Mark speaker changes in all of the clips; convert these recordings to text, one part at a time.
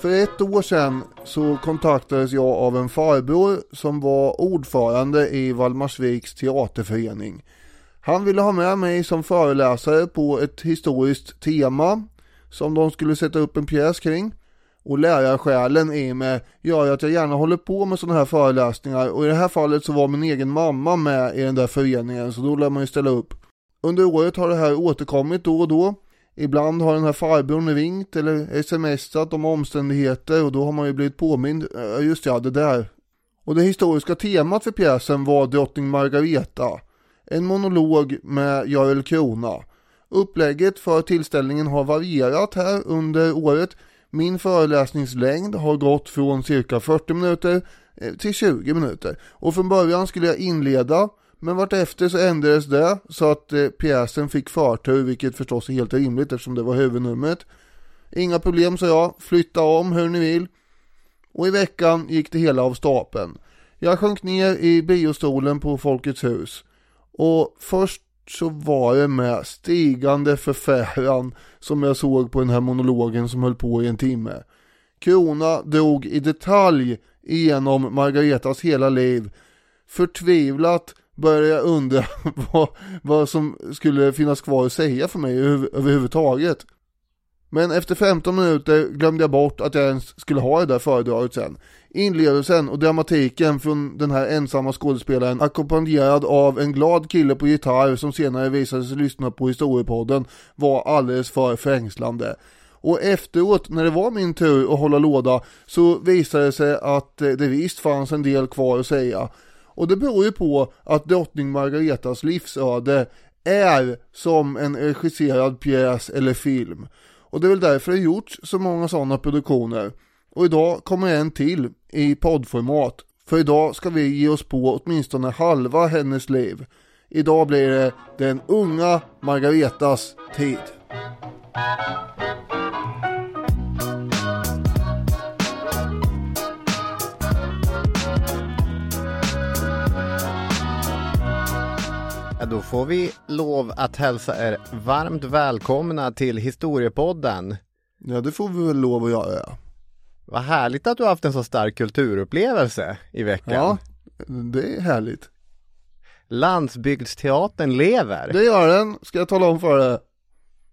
Speaker 1: För ett år sedan så kontaktades jag av en farbror som var ordförande i Valdemarsviks teaterförening. Han ville ha med mig som föreläsare på ett historiskt tema som de skulle sätta upp en pjäs kring. Och lärarsjälen i mig gör att jag gärna håller på med sådana här föreläsningar och i det här fallet så var min egen mamma med i den där föreningen så då lär man ju ställa upp. Under året har det här återkommit då och då. Ibland har den här farbrorn ringt eller smsat om omständigheter och då har man ju blivit påmind, just ja det där. Och det historiska temat för pjäsen var drottning Margareta. En monolog med Görel Krona. Upplägget för tillställningen har varierat här under året. Min föreläsningslängd har gått från cirka 40 minuter eh, till 20 minuter. Och från början skulle jag inleda men vartefter så ändrades det så att eh, pjäsen fick förtur vilket förstås är helt rimligt eftersom det var huvudnumret. Inga problem sa jag, flytta om hur ni vill. Och i veckan gick det hela av stapeln. Jag sjönk ner i biostolen på Folkets hus. Och först så var det med stigande förfäran som jag såg på den här monologen som höll på i en timme. Krona drog i detalj igenom Margaretas hela liv. Förtvivlat började jag undra vad, vad som skulle finnas kvar att säga för mig överhuvudtaget. Men efter 15 minuter glömde jag bort att jag ens skulle ha det där föredraget sen. Inlevelsen och dramatiken från den här ensamma skådespelaren ackompanjerad av en glad kille på gitarr som senare visade sig lyssna på historiepodden var alldeles för fängslande. Och efteråt när det var min tur att hålla låda så visade det sig att det visst fanns en del kvar att säga. Och det beror ju på att drottning Margaretas livsöde är som en regisserad pjäs eller film. Och det är väl därför det gjorts så många sådana produktioner. Och idag kommer en till i poddformat. För idag ska vi ge oss på åtminstone halva hennes liv. Idag blir det den unga Margaretas tid.
Speaker 2: Då får vi lov att hälsa er varmt välkomna till Historiepodden.
Speaker 1: Ja, det får vi väl lov att göra.
Speaker 2: Vad härligt att du har haft en så stark kulturupplevelse i veckan.
Speaker 1: Ja, det är härligt.
Speaker 2: Landsbygdsteatern lever.
Speaker 1: Det gör den, ska jag tala om för dig.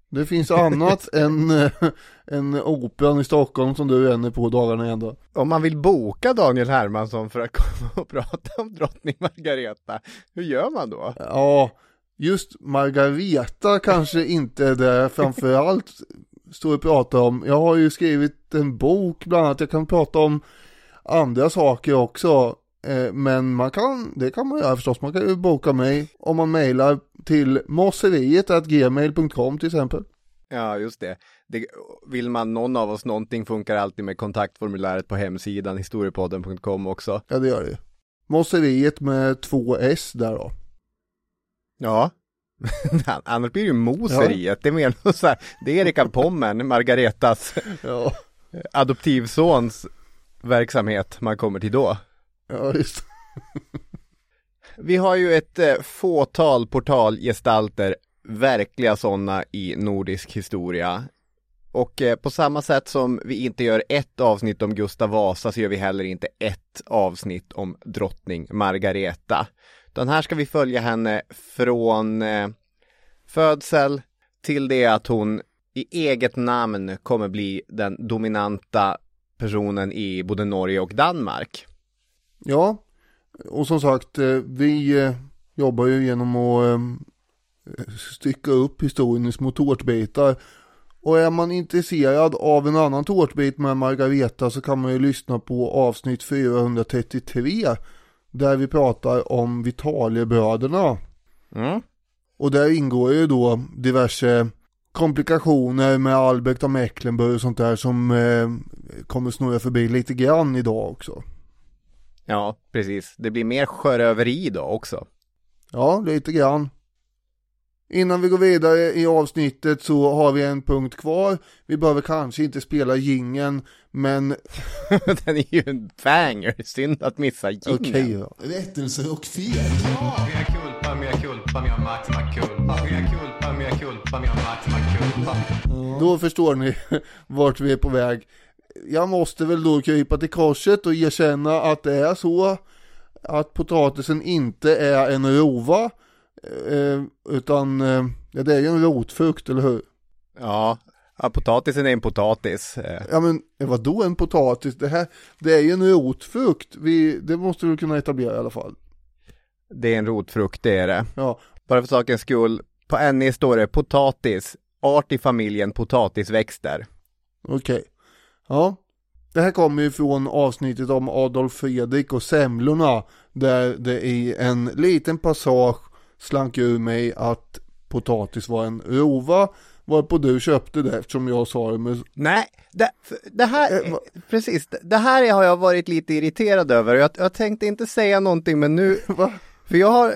Speaker 1: Det finns annat än, än operan i Stockholm som du är inne på dagarna ändå.
Speaker 2: Om man vill boka Daniel Hermansson för att komma och prata om drottning Margareta, hur gör man då?
Speaker 1: Ja, just Margareta kanske inte är det framförallt står och pratar om. Jag har ju skrivit en bok bland annat, jag kan prata om andra saker också. Eh, men man kan, det kan man göra förstås, man kan ju boka mig om man mejlar till mosseriet.gmail.com till exempel.
Speaker 2: Ja, just det. det. Vill man någon av oss någonting funkar alltid med kontaktformuläret på hemsidan historiepodden.com också.
Speaker 1: Ja, det gör det. Mosseriet med två S där då.
Speaker 2: Ja. Annars blir det ju Moseriet. Ja. Det är mer så här, det är Erika Pommen, Margaretas ja. adoptivsons verksamhet man kommer till då.
Speaker 1: Ja, just
Speaker 2: Vi har ju ett eh, fåtal portalgestalter, verkliga sådana i nordisk historia. Och eh, på samma sätt som vi inte gör ett avsnitt om Gustav Vasa så gör vi heller inte ett avsnitt om drottning Margareta. Utan här ska vi följa henne från eh, födsel till det att hon i eget namn kommer bli den dominanta personen i både Norge och Danmark.
Speaker 1: Ja, och som sagt, eh, vi eh, jobbar ju genom att eh, stycka upp historien i små tårtbitar. Och är man intresserad av en annan tårtbit med Margareta så kan man ju lyssna på avsnitt 433 där vi pratar om Vitaliebröderna. Mm. Och där ingår ju då diverse komplikationer med Albert av Mecklenburg och sånt där som eh, kommer snurra förbi lite grann idag också.
Speaker 2: Ja, precis. Det blir mer sjöröveri då också.
Speaker 1: Ja, lite grann. Innan vi går vidare i avsnittet så har vi en punkt kvar. Vi behöver kanske inte spela gingen, men...
Speaker 2: Den är ju en banger, synd att missa gingen.
Speaker 1: Okej okay, ja. Rättelse och fel.
Speaker 2: Ja, mea culpa, mea culpa, mea maxima culpa, mea culpa, mea culpa, mea maxima culpa.
Speaker 1: Då förstår ni vart vi är på väg. Jag måste väl då krypa till korset och erkänna att det är så att potatisen inte är en rova eh, utan eh, ja, det är ju en rotfrukt, eller hur?
Speaker 2: Ja, ja, potatisen är en potatis. Eh,
Speaker 1: Ja men vad då en potatis? Det här, det är ju en rotfrukt. Vi, det måste vi kunna etablera i alla fall.
Speaker 2: Det är en rotfrukt, det är det.
Speaker 1: Ja,
Speaker 2: Bara för sakens skull, på NE står det potatis, art i familjen potatisväxter.
Speaker 1: okej. Ja, det här kommer ju från avsnittet om Adolf Fredrik och semlorna. Där det i en liten passage slank ur mig att potatis var en rova. Varpå du köpte det eftersom jag sa det med...
Speaker 2: Nej, det, det här,
Speaker 1: va-
Speaker 2: precis, det här har jag varit lite irriterad över. Jag, jag tänkte inte säga någonting, men nu,
Speaker 1: Va?
Speaker 2: för jag har,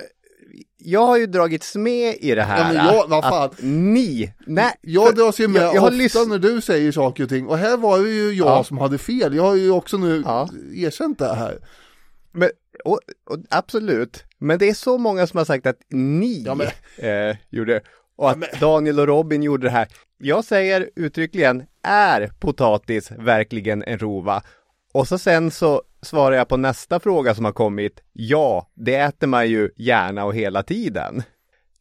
Speaker 2: jag har ju dragits med i det här.
Speaker 1: Ja, men jag- vad fan.
Speaker 2: Att ni, nej.
Speaker 1: Jag dras ju med
Speaker 2: jag, jag har
Speaker 1: ofta
Speaker 2: lyssnat,
Speaker 1: när du säger saker och ting. Och här var det ju jag
Speaker 2: Ja.
Speaker 1: som hade fel. Jag har ju också nu
Speaker 2: Ja.
Speaker 1: erkänt det här.
Speaker 2: men, och, och, absolut, men det är så många som har sagt att ni
Speaker 1: Ja, men-
Speaker 2: eh, gjorde och att Daniel och Robin gjorde det här. Jag säger uttryckligen, är potatis verkligen en rova? Och så sen så svarar jag på nästa fråga som har kommit. Ja, det äter man ju gärna och hela tiden.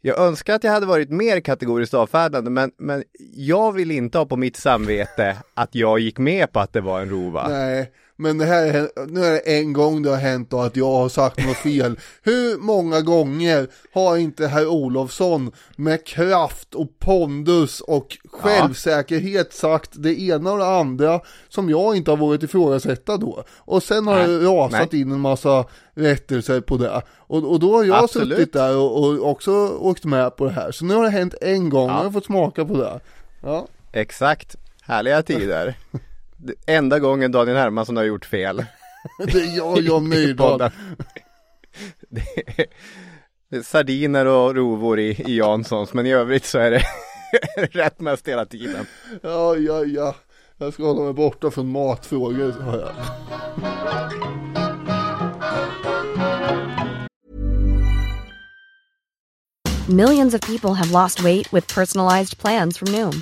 Speaker 2: Jag önskar att jag hade varit mer kategoriskt avfärdande, men, men jag vill inte ha på mitt samvete att jag gick med på att det var en rova.
Speaker 1: Nej, men det här är, nu är det en gång det har hänt då att jag har sagt något fel. Hur många gånger har inte herr Olofsson med kraft och pondus och självsäkerhet sagt det ena och det andra som jag inte har vågat ifrågasätta då. Och sen har
Speaker 2: Nej,
Speaker 1: det rasat in en massa rättelser på det. Och, och då har jag
Speaker 2: Absolut.
Speaker 1: suttit där och, och också åkt med på det här. Så nu har det hänt en gång och
Speaker 2: Ja.
Speaker 1: jag har fått smaka på det. Ja.
Speaker 2: Exakt. Härliga tider. Enda gången Daniel Hermansson har gjort fel.
Speaker 1: Det är jag och John Myrdal.
Speaker 2: podden. Det är- det är sardiner och rovor i, i Janssons, men i övrigt så är det rätt mest hela tiden.
Speaker 1: Ja, ja, ja. Jag ska hålla mig borta från matfrågor, sa jag.
Speaker 3: Millions of people have lost weight with personalized plans from Noom,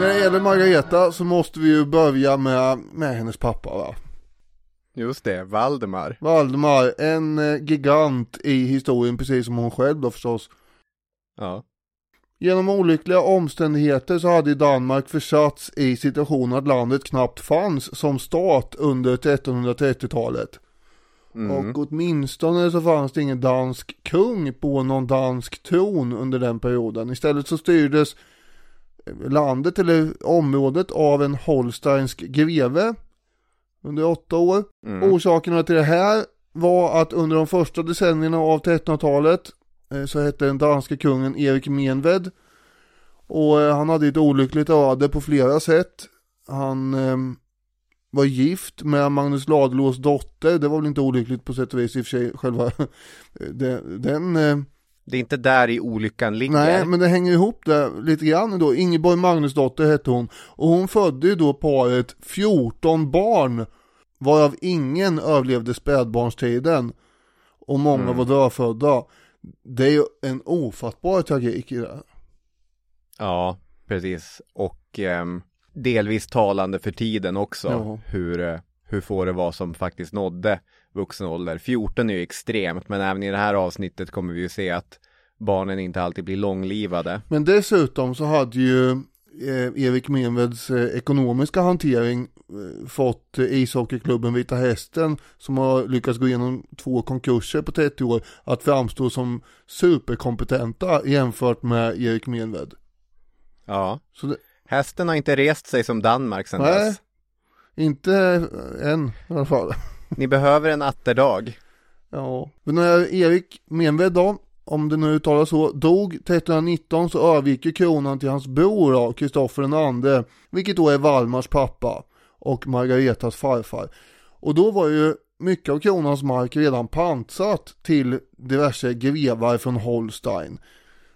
Speaker 1: När det gäller Margareta så måste vi ju börja med, med hennes pappa va.
Speaker 2: Just det, Valdemar.
Speaker 1: Valdemar, en eh, gigant i historien precis som hon själv då förstås.
Speaker 2: Ja.
Speaker 1: Genom olyckliga omständigheter så hade Danmark försatts i situationen att landet knappt fanns som stat under 1330-talet. Och åtminstone så fanns det ingen dansk kung på någon dansk tron under den perioden. Istället så styrdes landet eller området av en holsteinsk greve under åtta år. Orsakerna till det här var att under de första decennierna av 1300-talet eh, så hette den danske kungen Erik Menved och eh, han hade ett olyckligt öde på flera sätt. Han eh, var gift med Magnus Ladulås dotter, det var väl inte olyckligt på sätt och vis i och för sig själva det, den eh,
Speaker 2: Det är inte där i olyckan ligger.
Speaker 1: Nej, men det hänger ihop där lite grann då. Ingeborg Magnusdotter hette hon. Och hon födde ju då paret 14 barn. Varav ingen överlevde spädbarnstiden. Och många
Speaker 2: Mm.
Speaker 1: var dödfödda. Det är ju en ofattbar tragik i det.
Speaker 2: Ja, precis. Och ehm, delvis talande för tiden också.
Speaker 1: Ja.
Speaker 2: Hur, eh, hur få det var som faktiskt nådde vuxen ålder. 14 är ju extremt, men även i det här avsnittet kommer vi ju se att barnen inte alltid blir långlivade.
Speaker 1: Men dessutom så hade ju eh, Erik Menveds eh, ekonomiska hantering eh, fått eh, ishockeyklubben Vita Hästen som har lyckats gå igenom två konkurser på 30 år att framstå som superkompetenta jämfört med Erik Menved.
Speaker 2: Ja.
Speaker 1: Så det,
Speaker 2: Hästen har inte rest sig som Danmark sedan
Speaker 1: Nej.
Speaker 2: dess.
Speaker 1: Inte än i alla fall.
Speaker 2: Ni behöver en atterdag.
Speaker 1: Ja, men när Erik Menved då, om det nu uttalas så, dog 1319 så övergick ju kronan till hans bror då, Kristoffer den andre, vilket då är Valmars pappa och Margaretas farfar. Och då var ju mycket av kronans mark redan pantsatt till diverse grevar från Holstein.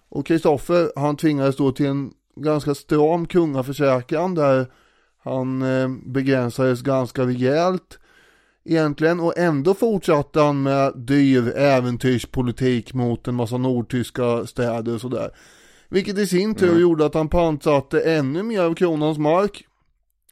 Speaker 1: Och Kristoffer, han tvingades då till en ganska stram kungaförsäkran där han eh, begränsades ganska rejält egentligen och ändå fortsatte han med dyr äventyrspolitik mot en massa nordtyska städer och sådär. Vilket i sin tur gjorde att han pantsatte ännu mer av kronans mark.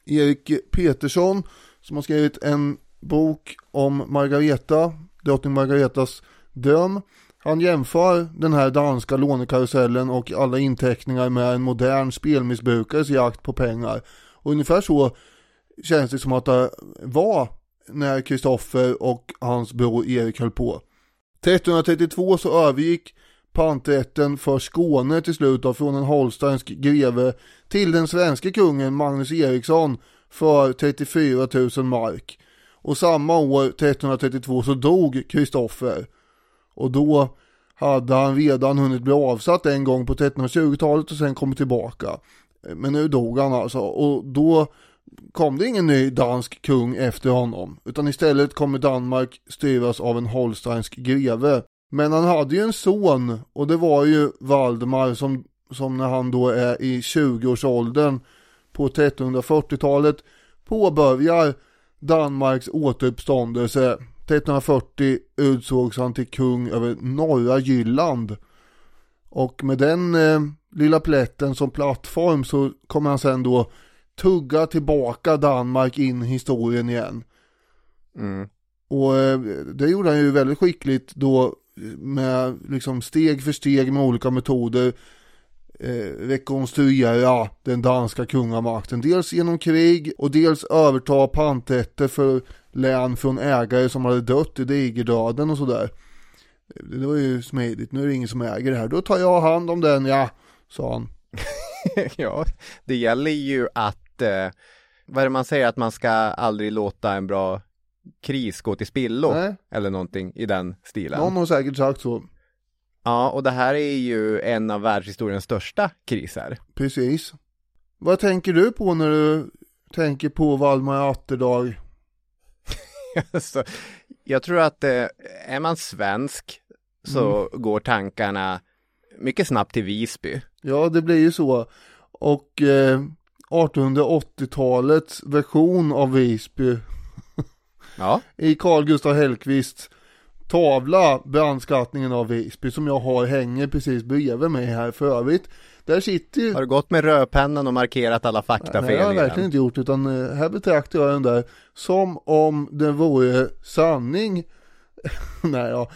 Speaker 1: Erik Petersson som har skrivit en bok om Margareta, drottning Margaretas dröm. Han jämför den här danska lånekarusellen och alla inteckningar med en modern spelmissbrukares jakt på pengar. Och ungefär så känns det som att det var när Kristoffer och hans bror Erik höll på. 1332 så övergick panträtten för Skåne till slut då, från en holsteinsk greve till den svenska kungen Magnus Eriksson för 34 000 mark. Och samma år, 1332, så dog Kristoffer. Och då hade han redan hunnit bli avsatt en gång på 1320-talet och sen kommit tillbaka. Men nu dog han alltså och då kom det ingen ny dansk kung efter honom. Utan istället kommer Danmark styras av en holsteinsk greve. Men han hade ju en son och det var ju Valdemar som, som när han då är i 20-årsåldern på 1340-talet påbörjar Danmarks återuppståndelse. 1340 utsågs han till kung över norra Jylland. Och med den eh, lilla plätten som plattform så kommer han sen då tugga tillbaka Danmark in i historien igen.
Speaker 2: Mm.
Speaker 1: Och eh, det gjorde han ju väldigt skickligt då med liksom steg för steg med olika metoder eh, rekonstruera den danska kungamakten. Dels genom krig och dels överta panträtter för län från ägare som hade dött i digerdöden och sådär. Det var ju smidigt, nu är det ingen som äger det här. Då tar jag hand om den, ja, sa han.
Speaker 2: ja, det gäller ju att, eh, vad är det man säger, att man ska aldrig låta en bra kris gå till spillo.
Speaker 1: Nej.
Speaker 2: Eller någonting i den stilen.
Speaker 1: Någon har säkert sagt så.
Speaker 2: Ja, och det här är ju en av världshistoriens största kriser.
Speaker 1: Precis. Vad tänker du på när du tänker på Valmar Atterdag?
Speaker 2: så, jag tror att eh, är man svensk så går tankarna mycket snabbt till Visby.
Speaker 1: Ja, det blir ju så. Och eh, 1880-talets version av Visby
Speaker 2: Ja,
Speaker 1: i Carl Gustav Hellqvists tavla Brandskattningen av Visby som jag har hänger precis bredvid mig här för övrigt. Där sitter ju
Speaker 2: har du gått med rödpennan och markerat alla faktafel
Speaker 1: Nej, det har jag verkligen inte gjort utan eh, här betraktar jag den där som om den vore sanning. Nej, ja.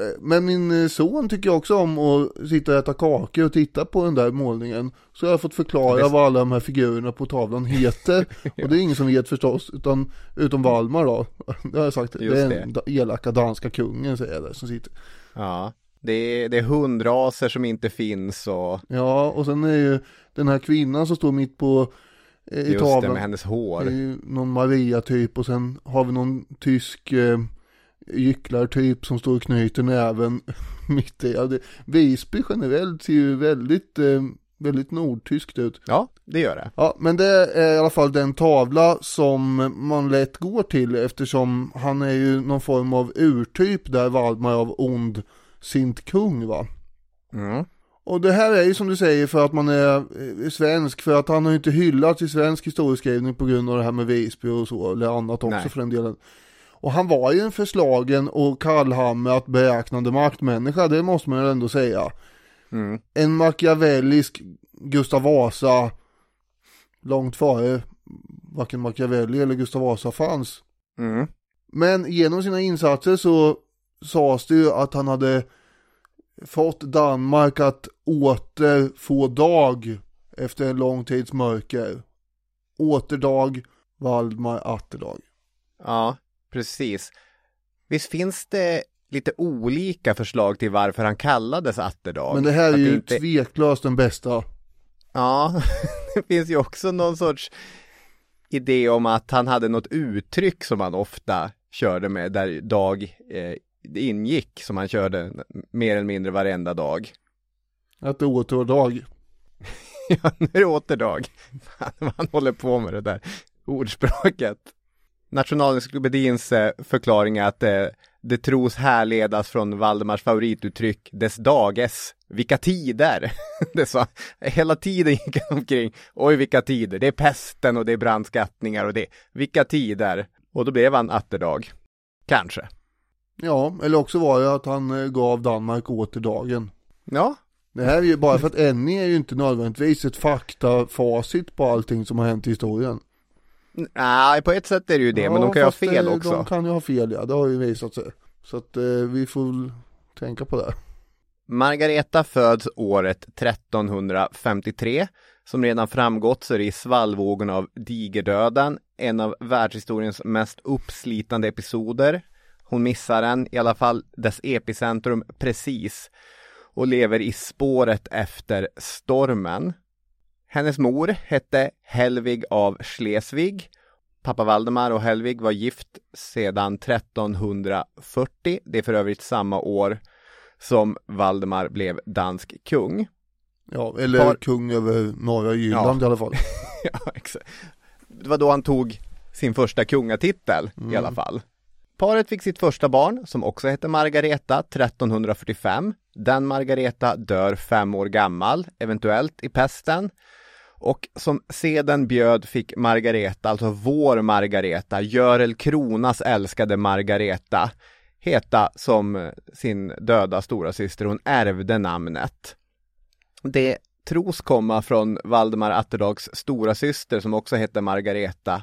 Speaker 1: Eh, Men min eh, son tycker också om att sitta och äta kakor och titta på den där målningen. Så jag har fått förklara
Speaker 2: Ja, det-
Speaker 1: vad alla de här figurerna på tavlan heter. Och det är ingen som vet förstås, utan, utom Valmar då. Det har jag sagt.
Speaker 2: Just
Speaker 1: det är
Speaker 2: det.
Speaker 1: den elaka danska kungen säger jag där som sitter.
Speaker 2: Ja, det är, det är hundraser som inte finns och
Speaker 1: Ja, och sen är ju den här kvinnan som står mitt på eh, i
Speaker 2: just det
Speaker 1: tavlan.
Speaker 2: med hennes hår.
Speaker 1: Det är ju någon Maria typ och sen har vi någon tysk eh, gycklartyp som står och knyter näven mitt i. Ja, det, Visby generellt ser ju väldigt, eh, väldigt nordtyskt ut.
Speaker 2: Ja, det gör det.
Speaker 1: Ja, men det är i alla fall den tavla som man lätt går till eftersom han är ju någon form av urtyp där Valdemar av ond sint kung va.
Speaker 2: Mm.
Speaker 1: Och det här är ju som du säger för att man är eh, svensk, för att han har ju inte hyllats i svensk historieskrivning på grund av det här med Visby och så, eller annat också
Speaker 2: Nej.
Speaker 1: för den delen. Och han var ju en förslagen och kallhamrat beräknande maktmänniska, det måste man ju ändå säga.
Speaker 2: Mm.
Speaker 1: En machiavellisk Gustav Vasa, långt före varken Machiavelli eller Gustav Vasa fanns.
Speaker 2: Mm.
Speaker 1: Men genom sina insatser så sades det ju att han hade fått Danmark att åter få dag efter en lång tids mörker. Återdag, Valdemar Atterdag.
Speaker 2: Ja, precis. Visst finns det lite olika förslag till varför han kallades Atterdag?
Speaker 1: Men det här är
Speaker 2: Att
Speaker 1: ju
Speaker 2: inte-
Speaker 1: tveklöst den bästa.
Speaker 2: Ja, det finns ju också någon sorts idé om att han hade något uttryck som han ofta körde med där dag eh, det ingick som han körde mer eller mindre varenda dag.
Speaker 1: Att det är återdag.
Speaker 2: Ja, nu är det återdag. Fan, vad han håller på med det där ordspråket. Nationalencyklopedins eh, förklaring är att eh, det tros härledas från Valdemars favorituttryck dess dages, vilka tider. det sa, hela tiden gick han omkring, oj vilka tider, det är pesten och det är brandskattningar och det, vilka tider. Och då blev han atterdag. Kanske.
Speaker 1: Ja, eller också var det att han eh, gav Danmark återdagen.
Speaker 2: Ja,
Speaker 1: Det här är ju bara för att Enni är ju inte nödvändigtvis ett faktafacit på allting som har hänt i historien.
Speaker 2: Nej på ett sätt är det ju det, men de kan ju ha fel också.
Speaker 1: De kan ju ha fel ja, det har ju visat sig. Så att eh, vi får väl tänka på det.
Speaker 2: Margareta föds året 1353. Som redan framgått så är det i svallvågorna av digerdöden en av världshistoriens mest uppslitande episoder. Hon missar den, i alla fall dess epicentrum precis och lever i spåret efter stormen. Hennes mor hette Helvig av Schleswig. Pappa Valdemar och Helvig var gift sedan 1340. Det är för övrigt samma år som Valdemar blev dansk kung.
Speaker 1: Ja, eller
Speaker 2: Har-
Speaker 1: kung över norra Jylland i alla fall.
Speaker 2: ja, exakt. Det var då han tog sin första kungatitel i alla fall. Paret fick sitt första barn som också hette Margareta 1345. Den Margareta dör fem år gammal, eventuellt i pesten. Och som seden bjöd fick Margareta, alltså vår Margareta, Görel Kronas älskade Margareta, heta som sin döda stora syster. Hon ärvde namnet. Det tros komma från Valdemar Atterdags stora syster som också hette Margareta.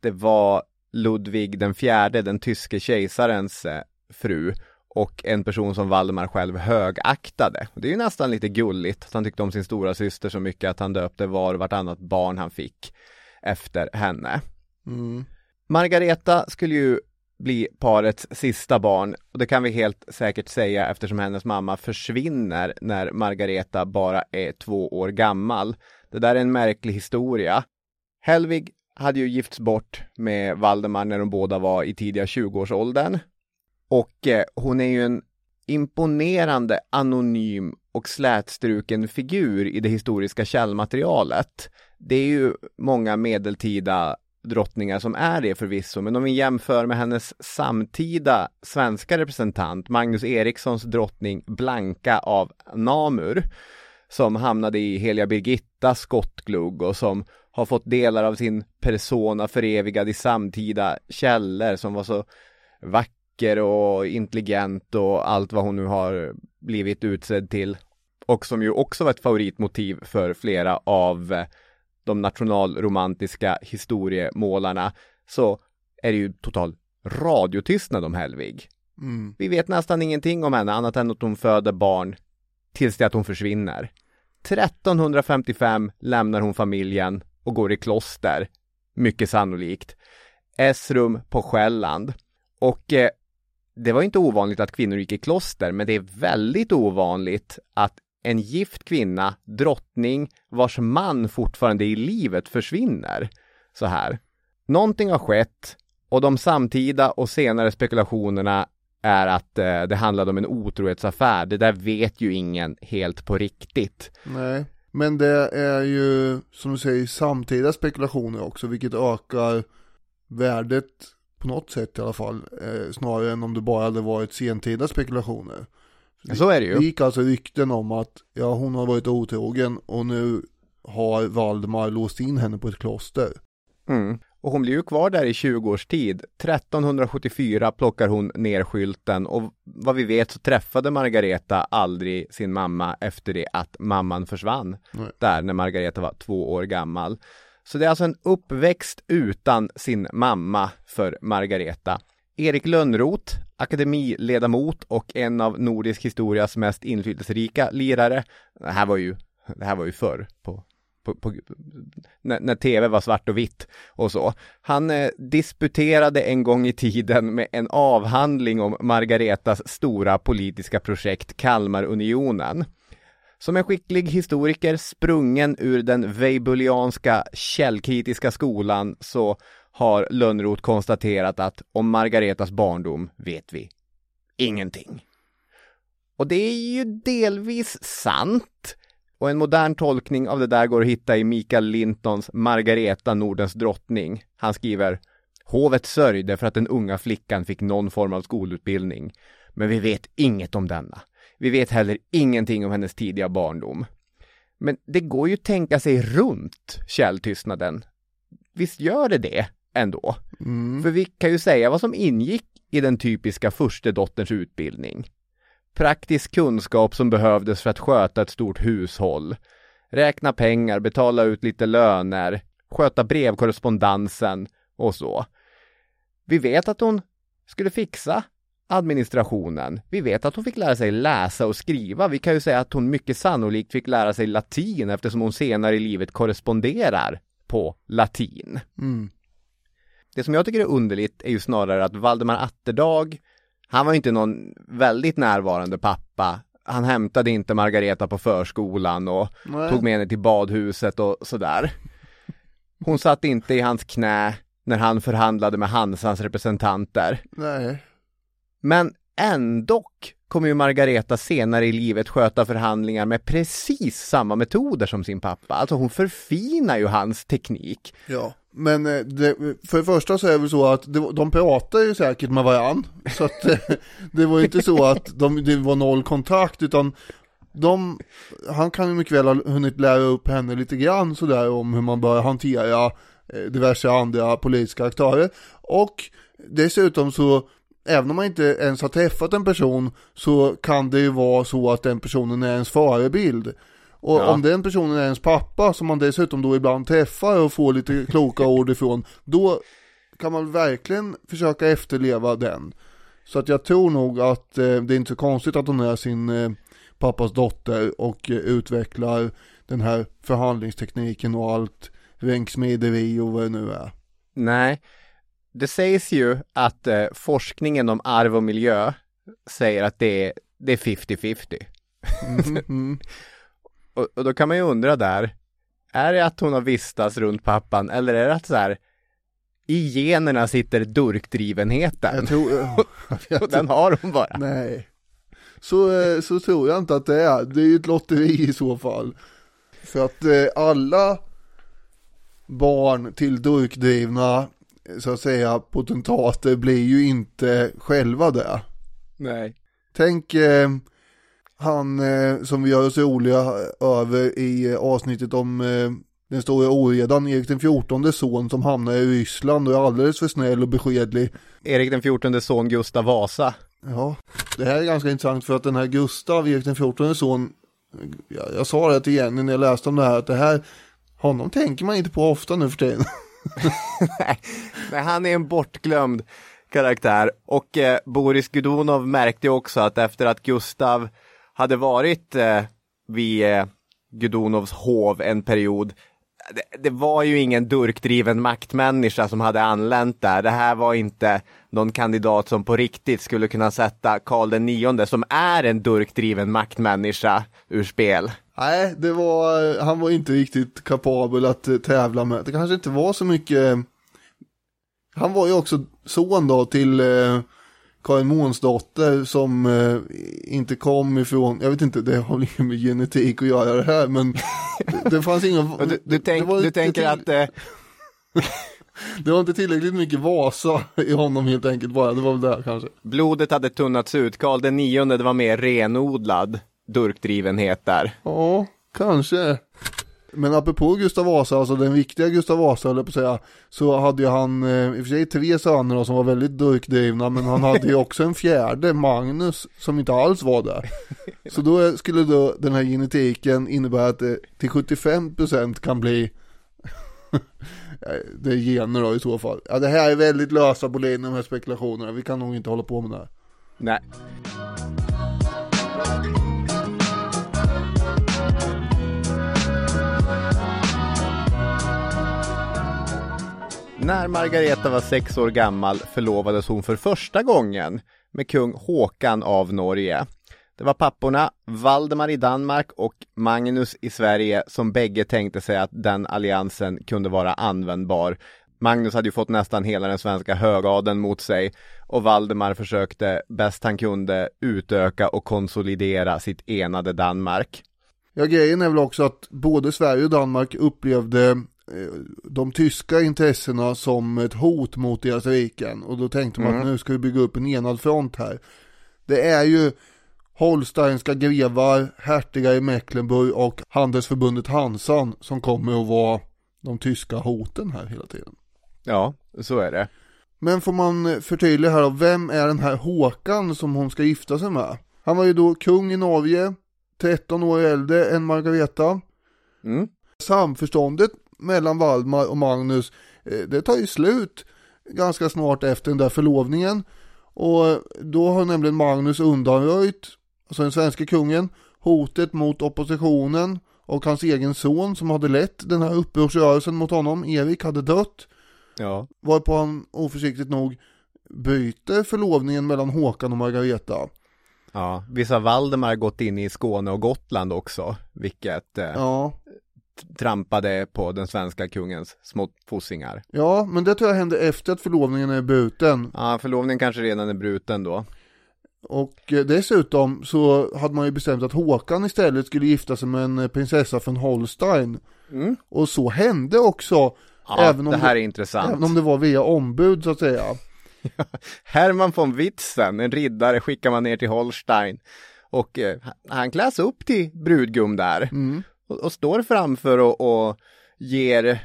Speaker 2: Det var Ludvig den fjärde, den tyske kejsarens eh, fru och en person som Valdemar själv högaktade. Det är ju nästan lite gulligt att han tyckte om sin stora syster så mycket att han döpte var och vartannat barn han fick efter henne.
Speaker 1: Mm.
Speaker 2: Margareta skulle ju bli parets sista barn och det kan vi helt säkert säga eftersom hennes mamma försvinner när Margareta bara är två år gammal. Det där är en märklig historia. Helvig hade ju gifts bort med Valdemar när de båda var i tidiga 20-årsåldern. Och eh, hon är ju en imponerande anonym och slätstruken figur i det historiska källmaterialet. Det är ju många medeltida drottningar som är det förvisso, men om vi jämför med hennes samtida svenska representant, Magnus Erikssons drottning Blanka av Namur, som hamnade i Heliga Birgittas skottglugg och som har fått delar av sin persona förevigad i samtida källor som var så vacker och intelligent och allt vad hon nu har blivit utsedd till. Och som ju också var ett favoritmotiv för flera av eh, de nationalromantiska historiemålarna så är det ju total radiotystnad om Helvig.
Speaker 1: Mm.
Speaker 2: Vi vet nästan ingenting om henne annat än att hon föder barn tills det att hon försvinner. 1355 lämnar hon familjen och går i kloster, mycket sannolikt. Esrum på Själland. Och eh, det var inte ovanligt att kvinnor gick i kloster, men det är väldigt ovanligt att en gift kvinna, drottning, vars man fortfarande är i livet försvinner. Så här. Någonting har skett och de samtida och senare spekulationerna är att eh, det handlade om en otrohetsaffär. Det där vet ju ingen helt på riktigt.
Speaker 1: Nej, men det är ju som du säger samtida spekulationer också, vilket ökar värdet på något sätt i alla fall, eh, snarare än om det bara hade varit sentida spekulationer.
Speaker 2: Så är det
Speaker 1: Det
Speaker 2: ju.
Speaker 1: gick alltså rykten om att ja, hon har varit otrogen och nu har Valdemar låst in henne på ett kloster.
Speaker 2: Mm. Och hon blir ju kvar där i 20 års tid. 1374 plockar hon ner skylten och vad vi vet så träffade Margareta aldrig sin mamma efter det att mamman försvann.
Speaker 1: Nej.
Speaker 2: Där när Margareta var två år gammal. Så det är alltså en uppväxt utan sin mamma för Margareta. Erik Lönnroth, akademiledamot och en av nordisk historias mest inflytelserika lirare. Det här var ju, det här var ju förr på, på, på, när, när tv var svart och vitt och så. Han eh, disputerade en gång i tiden med en avhandling om Margaretas stora politiska projekt Kalmarunionen. Som en skicklig historiker sprungen ur den weibulianska källkritiska skolan så har Lönnroth konstaterat att om Margaretas barndom vet vi ingenting. Och det är ju delvis sant. Och en modern tolkning av det där går att hitta i Mikael Lintons Margareta, Nordens drottning. Han skriver Hovet sörjde för att den unga flickan fick någon form av skolutbildning. Men vi vet inget om denna. Vi vet heller ingenting om hennes tidiga barndom. Men det går ju tänka sig runt källtystnaden. Visst gör det det ändå?
Speaker 1: Mm.
Speaker 2: För vi kan ju säga vad som ingick i den typiska förstedotterns utbildning. Praktisk kunskap som behövdes för att sköta ett stort hushåll. Räkna pengar, betala ut lite löner, sköta brevkorrespondensen och så. Vi vet att hon skulle fixa administrationen. Vi vet att hon fick lära sig läsa och skriva. Vi kan ju säga att hon mycket sannolikt fick lära sig latin eftersom hon senare i livet korresponderar på latin.
Speaker 1: Mm.
Speaker 2: Det som jag tycker är underligt är ju snarare att Valdemar Atterdag, han var ju inte någon väldigt närvarande pappa. Han hämtade inte Margareta på förskolan och
Speaker 1: Nej.
Speaker 2: tog med henne till badhuset och sådär. Hon satt inte i hans knä när han förhandlade med Hansans representanter.
Speaker 1: Nej.
Speaker 2: Men ändå kommer ju Margareta senare i livet sköta förhandlingar med precis samma metoder som sin pappa. Alltså hon förfinar ju hans teknik.
Speaker 1: Ja. Men eh, det, för det första så är det väl så att det, de pratar ju säkert med varann. Så att eh, det var ju inte så att de, det var noll kontakt utan de, han kan ju mycket väl ha hunnit lära upp henne lite grann sådär om hur man bör hantera eh, diverse andra politiska aktörer. Och dessutom så, även om man inte ens har träffat en person så kan det ju vara så att den personen är ens förebild. Och
Speaker 2: Ja.
Speaker 1: om den personen är ens pappa som man dessutom då ibland träffar och får lite kloka ord ifrån, då kan man verkligen försöka efterleva den. Så att jag tror nog att eh, det är inte så konstigt att hon är sin eh, pappas dotter och eh, utvecklar den här förhandlingstekniken och allt ränksmederi och vad det nu är.
Speaker 2: Nej, det sägs ju att eh, forskningen om arv och miljö säger att det är, det är 50-50.
Speaker 1: Mm, mm.
Speaker 2: Och, och då kan man ju undra där, är det att hon har vistats runt pappan eller är det att så här, i generna sitter durkdrivenheten?
Speaker 1: Jag tror, jag vet
Speaker 2: och den har hon bara.
Speaker 1: Nej. Så, eh, så tror jag inte att det är. Det är ju ett lotteri i så fall. För att eh, alla barn till durkdrivna, eh, så att säga, potentater blir ju inte själva det.
Speaker 2: Nej.
Speaker 1: Tänk eh, han eh, som vi gör oss roliga över i avsnittet om eh, den stora oredan, Erik den fjortonde son som hamnar i Ryssland och är alldeles för snäll och beskedlig.
Speaker 2: Erik den fjortonde son Gustav Vasa.
Speaker 1: Ja, det här är ganska intressant för att den här Gustav, Erik den fjortonde son, jag, jag sa det till Jenny när jag läste om det här, att det här, honom tänker man inte på ofta nu för tiden.
Speaker 2: Nej, han är en bortglömd karaktär och eh, Boris Gudonov märkte också att efter att Gustav hade varit eh, vid eh, Gudunovs hov en period det, det var ju ingen durkdriven maktmänniska som hade anlänt där. Det här var inte någon kandidat som på riktigt skulle kunna sätta Karl den nionde som är en durkdriven maktmänniska ur spel.
Speaker 1: Nej, det var, han var inte riktigt kapabel att eh, tävla med. Det kanske inte var så mycket, han var ju också son då till eh, Karin Månsdotter som eh, inte kom ifrån, jag vet inte, det har inget med genetik att göra det här, men det, det fanns inga...
Speaker 2: Du, du, tänk,
Speaker 1: var
Speaker 2: du tänker att eh,
Speaker 1: Det var inte tillräckligt mycket Vasa i honom helt enkelt bara, det var väl det kanske.
Speaker 2: Blodet hade tunnats ut, Karl den nionde det var mer renodlad durkdrivenhet där.
Speaker 1: Ja, kanske. Men apropå Gustav Vasa, alltså den viktiga Gustav Vasa höll jag på att säga, så hade ju han eh, i och för sig tre söner då, som var väldigt durkdrivna, men han hade ju också en fjärde, Magnus, som inte alls var där. Så då skulle då den här genetiken innebära att det till 75% kan bli det är gener då i så fall. Ja det här är väldigt lösa boliner de här spekulationerna, vi kan nog inte hålla på med det här.
Speaker 2: Nej. När Margareta var sex år gammal förlovades hon för första gången med kung Håkan av Norge. Det var papporna Valdemar i Danmark och Magnus i Sverige som bägge tänkte sig att den alliansen kunde vara användbar. Magnus hade ju fått nästan hela den svenska högadeln mot sig och Valdemar försökte bäst han kunde utöka och konsolidera sitt enade Danmark.
Speaker 1: Ja grejen är väl också att både Sverige och Danmark upplevde de tyska intressena som ett hot mot deras riken och då tänkte man
Speaker 2: Mm.
Speaker 1: att nu ska vi bygga upp en enad front här. Det är ju Holsteinska grevar, hertigar i Mecklenburg och handelsförbundet Hansan som kommer att vara de tyska hoten här hela tiden.
Speaker 2: Ja, så är det.
Speaker 1: Men får man förtydliga här då, vem är den här Håkan som hon ska gifta sig med? Han var ju då kung i Norge, 13 år äldre än Margareta.
Speaker 2: Mm.
Speaker 1: Samförståndet mellan Valdemar och Magnus, eh, det tar ju slut ganska snart efter den där förlovningen. Och då har nämligen Magnus undanröjt, alltså den svenska kungen, hotet mot oppositionen och hans egen son som hade lett den här upprorsrörelsen mot honom, Erik, hade dött.
Speaker 2: Ja.
Speaker 1: Varpå han oförsiktigt nog byter förlovningen mellan Håkan och Margareta.
Speaker 2: Ja, vissa Valdemar gått in i Skåne och Gotland också, vilket eh,
Speaker 1: Ja,
Speaker 2: trampade på den svenska kungens små fossingar.
Speaker 1: ja, men det tror jag hände efter att förlovningen är bruten.
Speaker 2: Ja, förlovningen kanske redan är bruten då.
Speaker 1: Och eh, dessutom så hade man ju bestämt att Håkan istället skulle gifta sig med en eh, prinsessa från Holstein.
Speaker 2: Mm.
Speaker 1: Och så hände också,
Speaker 2: Ja,
Speaker 1: även, om
Speaker 2: det här är intressant.
Speaker 1: även om det var via ombud så att säga.
Speaker 2: Hermann von Witzen, en riddare, skickar man ner till Holstein. Och eh, han kläs upp till brudgum där.
Speaker 1: Mm.
Speaker 2: Och, och står framför och, och ger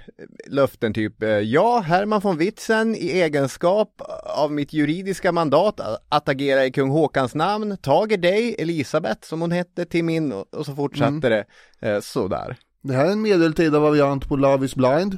Speaker 2: löften typ eh, Ja, Hermann von Witzen i egenskap av mitt juridiska mandat att agera i kung Håkans namn tager dig, Elisabeth som hon hette, till min och, så fortsatte
Speaker 1: Mm.
Speaker 2: det eh, sådär.
Speaker 1: Det här är en medeltida variant på Love is blind.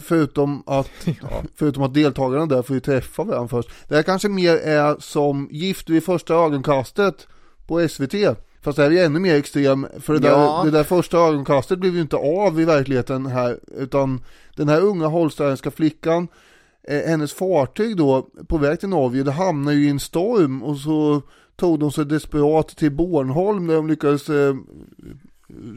Speaker 1: Förutom att, förutom att deltagarna där får ju träffa varandra först. Det här kanske mer är som Gift vid första ögonkastet på SVT. Fast det här är ännu mer extrem, för det där,
Speaker 2: Ja.
Speaker 1: det där första ögonkastet blev ju inte av i verkligheten här, utan den här unga holsteinska flickan, eh, hennes fartyg då, på väg till Norge, det hamnade ju i en storm och så tog de sig desperat till Bornholm där de lyckades eh,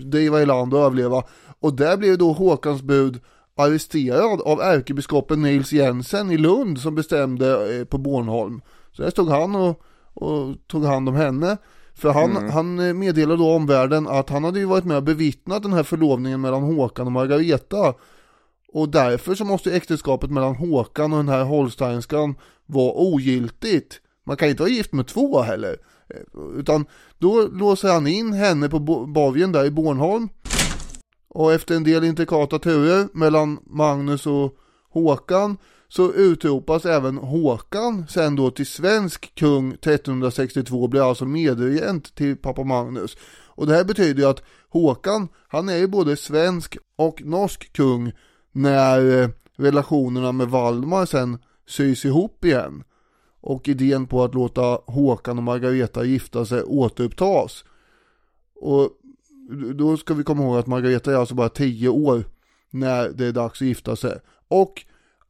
Speaker 1: driva i land och överleva. Och där blev då Håkans bud arresterad av ärkebiskopen Nils Jensen i Lund som bestämde eh, på Bornholm. Så där stod han och, och tog hand om henne. För han, han eh, meddelade då omvärlden att han hade ju varit med och bevittnat den här förlovningen mellan Håkan och Margareta. Och därför så måste äktenskapet mellan Håkan och den här holsteinskan vara ogiltigt. Man kan inte vara gift med två heller. Eh, Utan då låser han in henne på Bavien där i Bornholm. Och efter en del intrikata turer mellan Magnus och Håkan så utropas även Håkan sen då till svensk kung 1362 blir alltså medregent till pappa Magnus. Och det här betyder ju att Håkan, han är ju både svensk och norsk kung när eh, relationerna med Valdemar sen sys ihop igen. Och idén på att låta Håkan och Margareta gifta sig återupptas. Och då ska vi komma ihåg att Margareta är alltså bara 10 år när det är dags att gifta sig. Och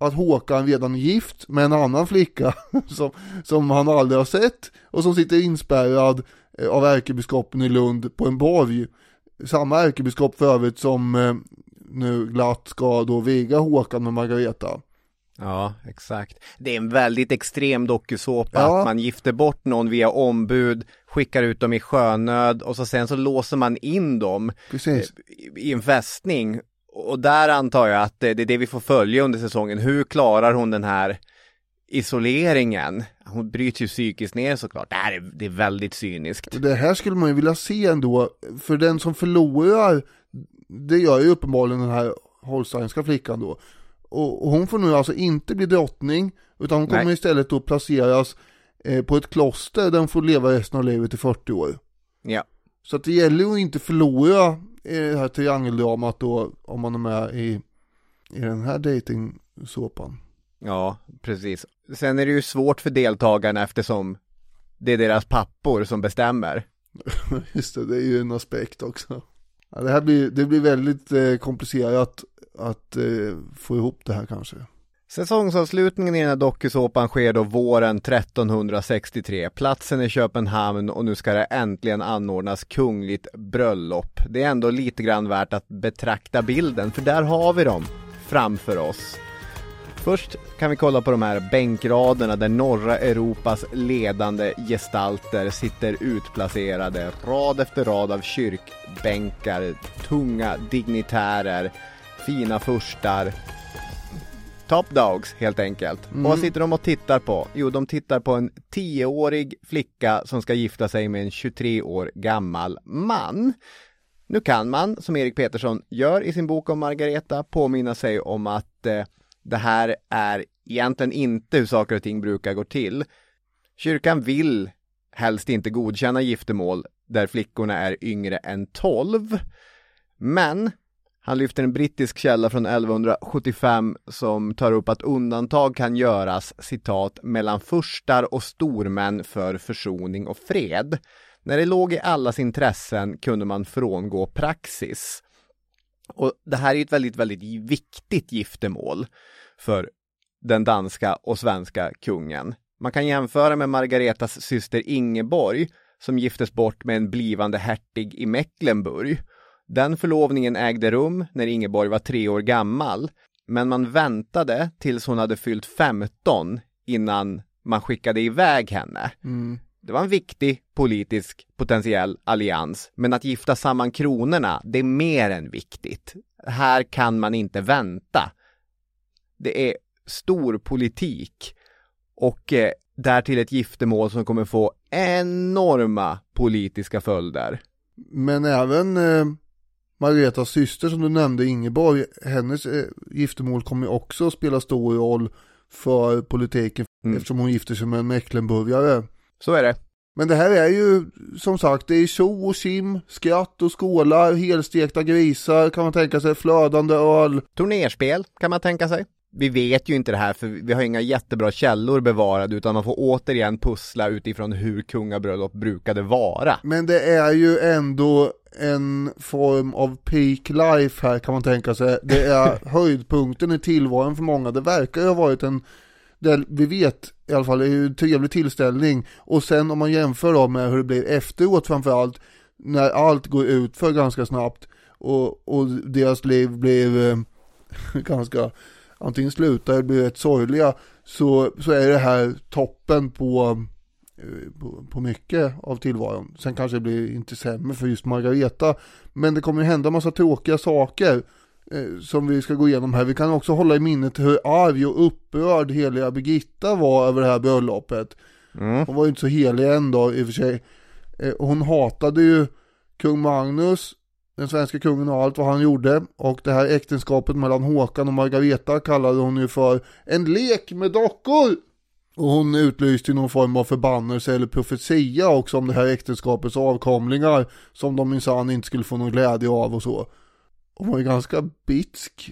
Speaker 1: att Håkan redan är gift med en annan flicka som, som han aldrig har sett och som sitter inspärrad eh, av ärkebiskopen i Lund på en borg. Samma ärkebiskop för övrigt som eh, nu glatt ska då viga Håkan med Margareta.
Speaker 2: Ja, exakt. Det är en väldigt extrem dokusåpa
Speaker 1: Ja.
Speaker 2: att man gifter bort någon via ombud, skickar ut dem i sjönöd och så sen så låser man in dem
Speaker 1: Precis.
Speaker 2: i- i en fästning Och där antar jag att det är det vi får följa under säsongen. Hur klarar hon den här isoleringen? Hon bryts ju psykiskt ner såklart. Det här är, det är väldigt cyniskt.
Speaker 1: Det här skulle man ju vilja se ändå, för den som förlorar, det gör ju uppenbarligen den här holsteinska flickan då. Och, och hon får nu alltså inte bli drottning, utan hon kommer
Speaker 2: Nej.
Speaker 1: istället då placeras eh, på ett kloster där hon får leva resten av livet i 40 år.
Speaker 2: Ja.
Speaker 1: Så att det gäller ju att inte förlora i det här triangeldramat då, om man är med i, i den här dejtingsåpan.
Speaker 2: Ja, precis. Sen är det ju svårt för deltagarna eftersom det är deras pappor som bestämmer.
Speaker 1: Just det, det är ju en aspekt också. Ja, det här blir, det blir väldigt eh, komplicerat att eh, få ihop det här kanske.
Speaker 2: Säsongsavslutningen i den här dokusåpan sker då våren 1363. Platsen är Köpenhamn och nu ska det äntligen anordnas kungligt bröllop. Det är ändå lite grann värt att betrakta bilden, för där har vi dem framför oss. Först kan vi kolla på de här bänkraderna där norra Europas ledande gestalter sitter utplacerade. Rad efter rad av kyrkbänkar, tunga dignitärer, fina furstar, Top Dogs helt enkelt. Och vad sitter de och tittar på? Jo, de tittar på en 10-årig flicka som ska gifta sig med en 23 år gammal man. Nu kan man, som Erik Petersson gör i sin bok om Margareta, påminna sig om att eh, det här är egentligen inte hur saker och ting brukar gå till. Kyrkan vill helst inte godkänna giftermål där flickorna är yngre än 12. Men han lyfter en brittisk källa från 1175 som tar upp att undantag kan göras, citat, mellan furstar och stormän för försoning och fred. När det låg i allas intressen kunde man frångå praxis. Och det här är ett väldigt, väldigt viktigt giftermål för den danska och svenska kungen. Man kan jämföra med Margaretas syster Ingeborg som giftes bort med en blivande hertig i Mecklenburg. Den förlovningen ägde rum när Ingeborg var tre år gammal, men man väntade tills hon hade fyllt 15 innan man skickade iväg henne. Det var en viktig politisk potentiell allians, men att gifta samman kronorna, det är mer än viktigt. Här kan man inte vänta. Det är stor politik och eh, därtill ett giftermål som kommer få enorma politiska följder.
Speaker 1: Men även eh, Margaretas syster som du nämnde, Ingeborg, hennes eh, giftermål kommer också spela stor roll för politiken
Speaker 2: Mm.
Speaker 1: eftersom hon gifter sig med en Mecklenburgare.
Speaker 2: Så är det.
Speaker 1: Men det här är ju som sagt, det är tjo och kim, skratt och skålar, helstekta grisar kan man tänka sig, flödande öl.
Speaker 2: Turnerspel kan man tänka sig. Vi vet ju inte det här för vi har inga jättebra källor bevarade utan man får återigen pussla utifrån hur kungabröllop brukade vara.
Speaker 1: Men det är ju ändå en form av peak life här kan man tänka sig. Det är höjdpunkten i tillvaron för många. Det verkar ju ha varit en, det vi vet i alla fall, är ju en trevlig tillställning. Och sen om man jämför då med hur det blir efteråt framförallt, när allt går ut för ganska snabbt och, och deras liv blir eh, ganska, antingen slutar eller blir rätt sorgliga, så, så är det här toppen på eh, på, på mycket av tillvaron. Sen kanske det blir inte sämre för just Margareta, men det kommer ju hända massa tråkiga saker eh, som vi ska gå igenom här. Vi kan också hålla i minnet hur arg och upprörd heliga Birgitta var över det här bröllopet.
Speaker 2: Mm.
Speaker 1: Hon var ju inte så helig en dag i och för sig. Eh, hon hatade ju kung Magnus, den svenska kungen och allt vad han gjorde. Och det här äktenskapet mellan Håkan och Margareta kallade hon ju för en lek med dockor. Och hon utlyste ju någon form av förbannelse eller profetia också om det här äktenskapets avkomlingar som de minsann inte skulle få någon glädje av och så. Hon var ju ganska bitsk.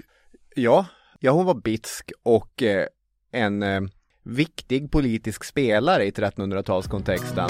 Speaker 2: Ja, ja hon var bitsk och eh, en eh, viktig politisk spelare i 1300-talskontexten.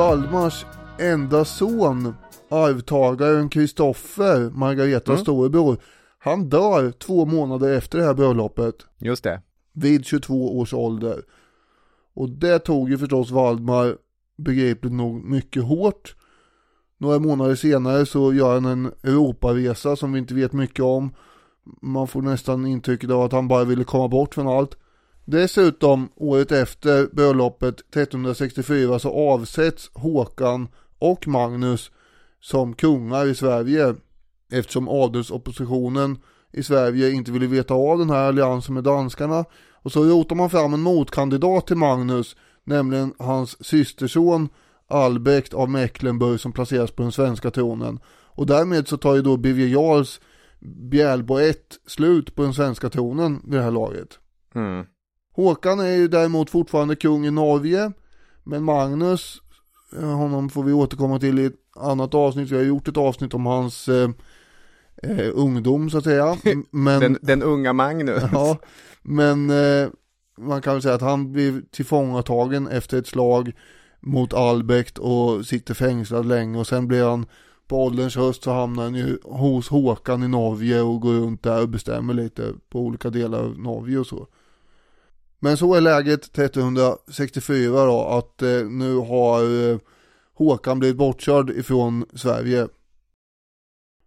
Speaker 1: Valdemars enda son, arvtagaren Kristoffer, Margaretas
Speaker 2: Mm.
Speaker 1: storebror, han dör två månader efter det här bröllopet.
Speaker 2: Just det.
Speaker 1: vid 22 års ålder. Och det tog ju förstås Valdemar begripligt nog mycket hårt. Några månader senare så gör han en Europaresa som vi inte vet mycket om. Man får nästan intrycket av att han bara ville komma bort från allt. Dessutom, året efter bröllopet 1364 så avsätts Håkan och Magnus som kungar i Sverige eftersom adelsoppositionen i Sverige inte ville veta av den här alliansen med danskarna. Och så rotar man fram en motkandidat till Magnus, nämligen hans systerson Albrecht av Mecklenburg som placeras på den svenska tronen. Och därmed så tar ju då Birger Jarls Bjälbo 1 slut på den svenska tronen vid det här laget.
Speaker 2: Mm.
Speaker 1: Håkan är ju däremot fortfarande kung i Norge, men Magnus, eh, honom får vi återkomma till i ett annat avsnitt. Vi har gjort ett avsnitt om hans eh, eh, ungdom så att säga. Men,
Speaker 2: Den, den unga Magnus.
Speaker 1: ja, men eh, man kan väl säga att han blev tillfångatagen efter ett slag mot Albrecht och sitter fängslad länge och sen blir han på ålderns höst så hamnar han ju hos Håkan i Norge och går runt där och bestämmer lite på olika delar av Norge och så. Men så är läget 1364 då att eh, nu har eh, Håkan blivit bortkörd ifrån Sverige.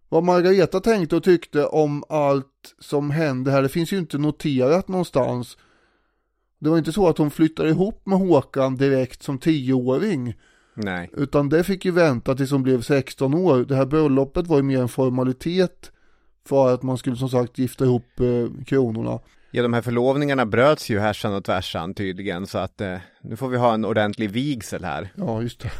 Speaker 1: Vad Margareta tänkte och tyckte om allt som hände här, det finns ju inte noterat någonstans. Det var inte så att hon flyttade ihop med Håkan direkt som tioåring.
Speaker 2: Nej.
Speaker 1: Utan det fick ju vänta tills hon blev 16 år. Det här bröllopet var ju mer en formalitet för att man skulle som sagt gifta ihop eh, kronorna.
Speaker 2: Ja, de här förlovningarna bröts ju härsan och tvärsan tydligen, så att eh, nu får vi ha en ordentlig vigsel här.
Speaker 1: Ja, just det.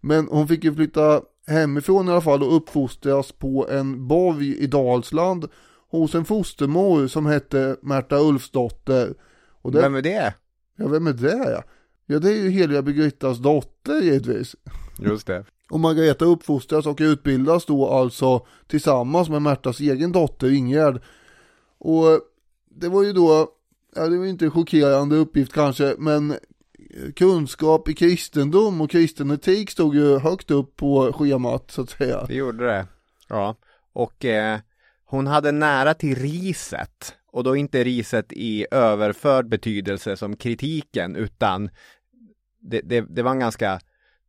Speaker 1: Men hon fick ju flytta hemifrån i alla fall och uppfostras på en borg i Dalsland hos en fostermor som hette Märta Ulfsdotter. Och det,
Speaker 2: Vem är det?
Speaker 1: Ja, vem är det ja? Ja, det är ju heliga Birgittas dotter givetvis.
Speaker 2: Just det.
Speaker 1: Och Margareta uppfostras och utbildas då alltså tillsammans med Märtas egen dotter Ingegerd. Och det var ju då, ja det var inte en chockerande uppgift kanske, men kunskap i kristendom och kristen etik stod ju högt upp på schemat så att säga.
Speaker 2: Det gjorde det. Ja. Och eh, hon hade nära till riset. Och då inte riset i överförd betydelse som kritiken, utan det, det, det var en ganska,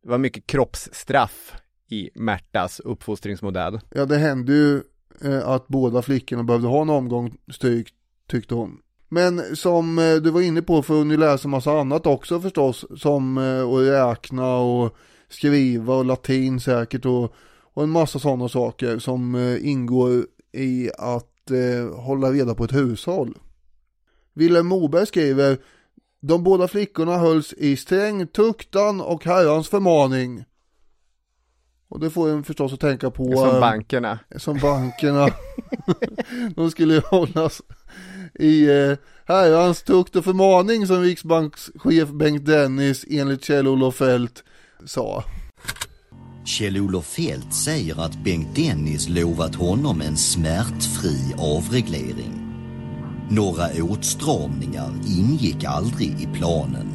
Speaker 2: det var mycket kroppsstraff i Märtas uppfostringsmodell.
Speaker 1: Ja, det hände ju eh, att båda flickorna behövde ha en omgång stryk, tyckte hon. Men som eh, du var inne på får hon ju läsa massa annat också förstås, som eh, att räkna och skriva och latin säkert och, och en massa sådana saker som eh, ingår i att eh, hålla reda på ett hushåll. Wilhelm Moberg skriver De båda flickorna hölls i sträng tuktan och herrans förmaning. Och det får en förstås att tänka på
Speaker 2: Som bankerna.
Speaker 1: som bankerna. de skulle ju hållas i eh, herrans tukt och förmaning som riksbankschef Bengt Dennis enligt Kjell-Olof Feldt sa.
Speaker 4: Kjell-Olof Feldt säger att Bengt Dennis lovat honom en smärtfri avreglering. Några åtstramningar ingick aldrig i planen.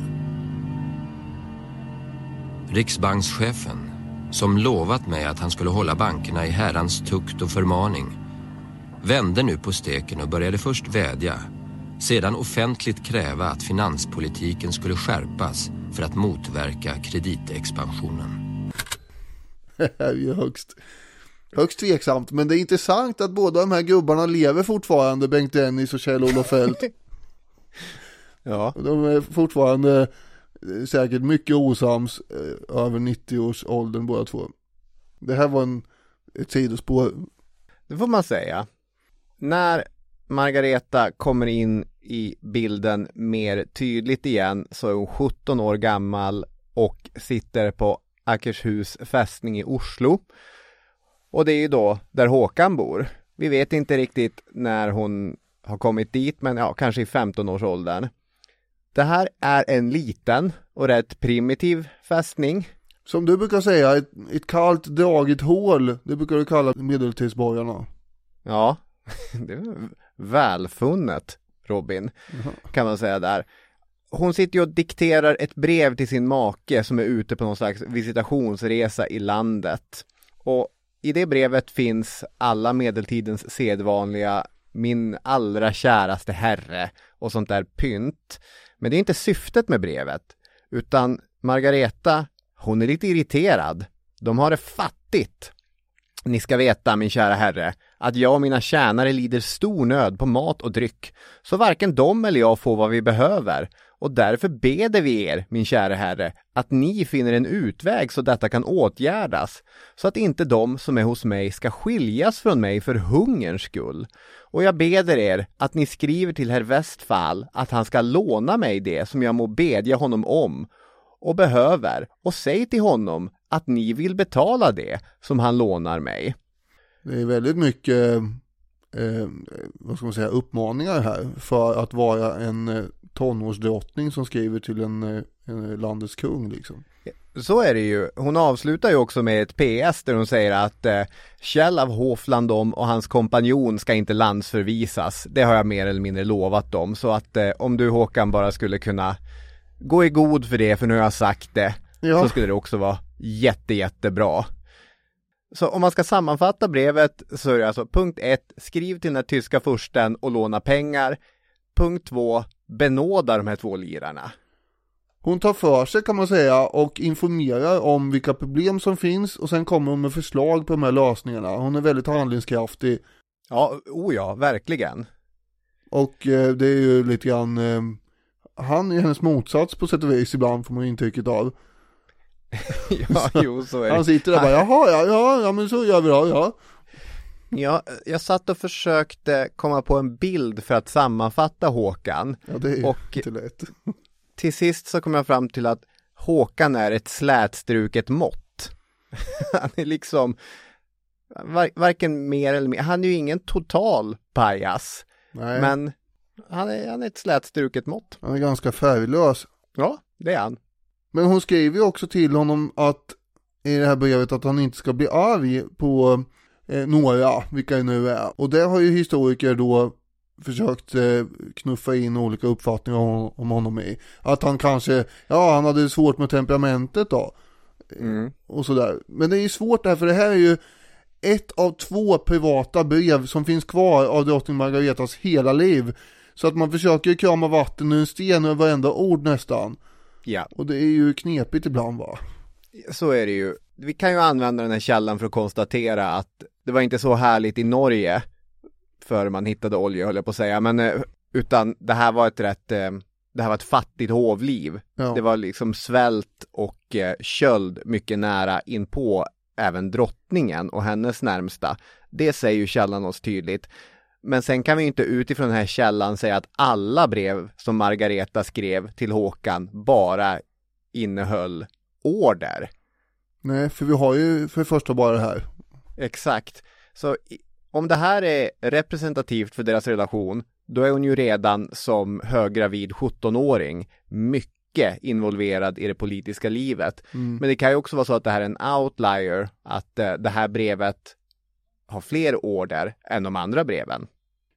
Speaker 5: Riksbankschefen, som lovat mig att han skulle hålla bankerna i herrans tukt och förmaning, vände nu på steken och började först vädja, sedan offentligt kräva att finanspolitiken skulle skärpas för att motverka kreditexpansionen.
Speaker 1: Det är ju högst, högst tveksamt, men det är intressant att båda de här gubbarna lever fortfarande, Bengt Dennis och Kjell-Olof Feldt.
Speaker 2: Ja.
Speaker 1: De är fortfarande eh, säkert mycket osams, eh, över 90 års åldern båda två. Det här var en, ett sidospår.
Speaker 2: Det får man säga. När Margareta kommer in i bilden mer tydligt igen så är hon 17 år gammal och sitter på Akershus fästning i Oslo. Och det är ju då där Håkan bor. Vi vet inte riktigt när hon har kommit dit, men ja, kanske i 15-årsåldern. Det här är en liten och rätt primitiv fästning.
Speaker 1: Som du brukar säga, ett, ett kallt dragigt hål, det brukar du kalla medeltidsborgarna.
Speaker 2: Ja, det är välfunnet Robin, kan man säga där. Hon sitter ju och dikterar ett brev till sin make som är ute på någon slags visitationsresa i landet. Och i det brevet finns alla medeltidens sedvanliga min allra käraste herre och sånt där pynt. Men det är inte syftet med brevet, utan Margareta, hon är lite irriterad. De har det fattigt. Ni ska veta, min kära herre, att jag och mina tjänare lider stor nöd på mat och dryck, så varken de eller jag får vad vi behöver, och därför beder vi er, min kära herre, att ni finner en utväg så detta kan åtgärdas, så att inte de som är hos mig ska skiljas från mig för hungerns skull. Och jag beder er att ni skriver till herr Westfall att han ska låna mig det som jag må bedja honom om och behöver och säg till honom att ni vill betala det som han lånar mig.
Speaker 1: Det är väldigt mycket, eh, vad ska man säga, uppmaningar här för att vara en eh, tonårsdrottning som skriver till en, eh, en landets kung liksom.
Speaker 2: Så är det ju. Hon avslutar ju också med ett PS där hon säger att eh, Kjell av Hoflandom och hans kompanjon ska inte landsförvisas. Det har jag mer eller mindre lovat dem. Så att eh, om du Håkan bara skulle kunna gå i god för det, för nu har jag sagt det,
Speaker 1: Ja.
Speaker 2: så skulle det också vara jätte, jättebra. Så om man ska sammanfatta brevet så är det alltså punkt 1, skriv till den här tyska fursten och låna pengar. Punkt 2, benåda de här två lirarna.
Speaker 1: Hon tar för sig kan man säga och informerar om vilka problem som finns och sen kommer hon med förslag på de här lösningarna. Hon är väldigt handlingskraftig
Speaker 2: Ja, oh ja, verkligen.
Speaker 1: och eh, det är ju lite grann eh, han är hennes motsats på sätt och vis ibland får man intrycket av.
Speaker 2: ja, jo, så är det.
Speaker 1: Han sitter där och bara jaha ja, ja, ja men så gör vi då, ja.
Speaker 2: Ja, jag satt och försökte komma på en bild för att sammanfatta Håkan.
Speaker 1: Ja det är
Speaker 2: Och-
Speaker 1: inte lätt.
Speaker 2: Till sist så kom jag fram till att Håkan är ett slätstruket mått. Han är liksom var, varken mer eller mer, han är ju ingen total pajas,
Speaker 1: Nej,
Speaker 2: men han är, han är ett slätstruket mått.
Speaker 1: han är ganska färglös.
Speaker 2: Ja, det är han.
Speaker 1: Men hon skriver ju också till honom att i det här brevet att han inte ska bli arg på eh, några, vilka det nu är. Och det har ju historiker då försökt eh, knuffa in olika uppfattningar om, om honom i. Att han kanske, ja han hade svårt med temperamentet då.
Speaker 2: Mm.
Speaker 1: Och sådär. Men det är ju svårt där för det här är ju ett av två privata brev som finns kvar av drottning Margaretas hela liv. Så att man försöker krama vatten ur en sten över varenda ord nästan.
Speaker 2: Ja,
Speaker 1: Och det är ju knepigt ibland va.
Speaker 2: så är det ju. Vi kan ju använda den här källan för att konstatera att det var inte så härligt i Norge före man hittade olja höll jag på att säga, men eh, utan det här var ett rätt, eh, det här var ett fattigt hovliv.
Speaker 1: Ja.
Speaker 2: Det var liksom svält och eh, köld mycket nära inpå även drottningen och hennes närmsta. Det säger ju källan oss tydligt. Men sen kan vi inte utifrån den här källan säga att alla brev som Margareta skrev till Håkan bara innehöll order.
Speaker 1: Nej, för vi har ju för det första bara det här.
Speaker 2: Exakt. Så om det här är representativt för deras relation, då är hon ju redan som höggravid 17-åring mycket involverad i det politiska livet. Men det kan ju också vara så att det här är en outlier, att eh, det här brevet har fler order än de andra breven.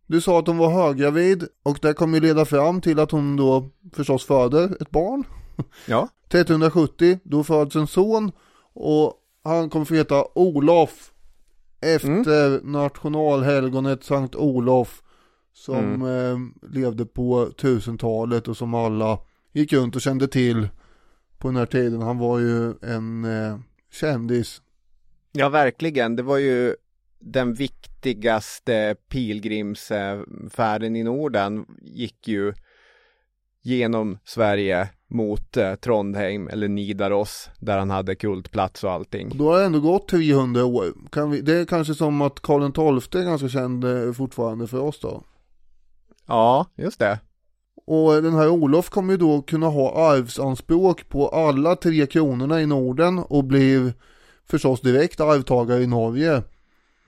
Speaker 1: Du sa att hon var höggravid och det kommer ju leda fram till att hon då förstås föder ett barn.
Speaker 2: Ja.
Speaker 1: 1370, då föds en son och han kommer få heta Olof efter nationalhelgonet Sankt Olof som eh, levde på 1000-talet och som alla gick runt och kände till på den här tiden. Han var ju en eh, kändis.
Speaker 2: Ja, verkligen. Det var ju den viktigaste pilgrimsfärden i Norden gick ju genom Sverige mot eh, Trondheim eller Nidaros där han hade kultplats och allting.
Speaker 1: Då har det ändå gått 300 år. Kan vi, det är kanske som att Karl XII är ganska känd eh, fortfarande för oss då.
Speaker 2: Ja, just det.
Speaker 1: Och den här Olof kommer ju då kunna ha arvsanspråk på alla tre kronorna i Norden och blir förstås direkt arvtagare i Norge.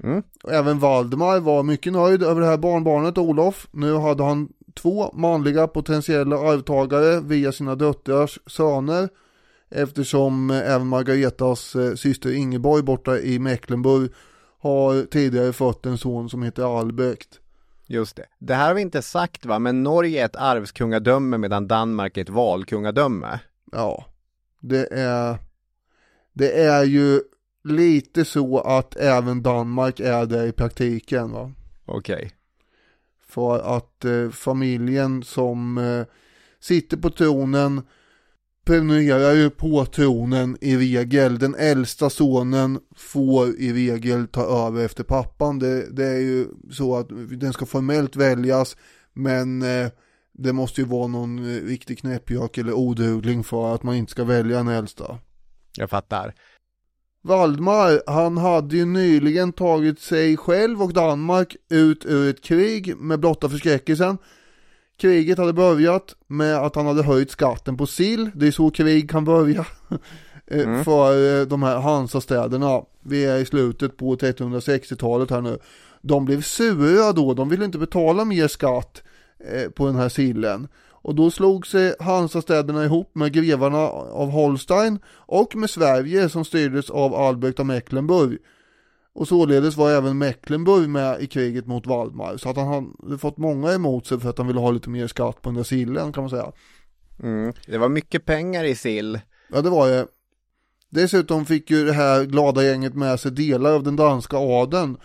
Speaker 2: Mm.
Speaker 1: Och Även Valdemar var mycket nöjd över det här barnbarnet Olof. Nu hade han två manliga potentiella arvtagare via sina döttrars söner. Eftersom eh, även Margaretas eh, syster Ingeborg borta i Mecklenburg har tidigare fött en son som heter Albrecht.
Speaker 2: Just det. Det här har vi inte sagt va, men Norge är ett arvskungadöme medan Danmark är ett valkungadöme.
Speaker 1: Ja, det är, det är ju lite så att även Danmark är det i praktiken va.
Speaker 2: Okej.
Speaker 1: För att eh, familjen som eh, sitter på tronen prenumererar ju på tronen i regel. Den äldsta sonen får i regel ta över efter pappan. Det, det är ju så att den ska formellt väljas men eh, det måste ju vara någon eh, riktig knäppjök eller odugling för att man inte ska välja den äldsta.
Speaker 2: Jag fattar.
Speaker 1: Valdemar, han hade ju nyligen tagit sig själv och Danmark ut ur ett krig med blotta förskräckelsen. Kriget hade börjat med att han hade höjt skatten på sill, det är så krig kan börja. eh, För eh, de här Hansastäderna, vi är i slutet på 1360-talet här nu. De blev sura då, de ville inte betala mer skatt eh, på den här sillen. Och då slog sig Hansastäderna ihop med grevarna av Holstein och med Sverige som styrdes av Albrecht av Mecklenburg. Och således var även Mecklenburg med i kriget mot Valdemar. Så att han hade fått många emot sig för att han ville ha lite mer skatt på den där sillen kan man säga.
Speaker 2: Mm. Det var mycket pengar i sill.
Speaker 1: Ja det var det. Dessutom fick ju det här glada gänget med sig delar av den danska adeln.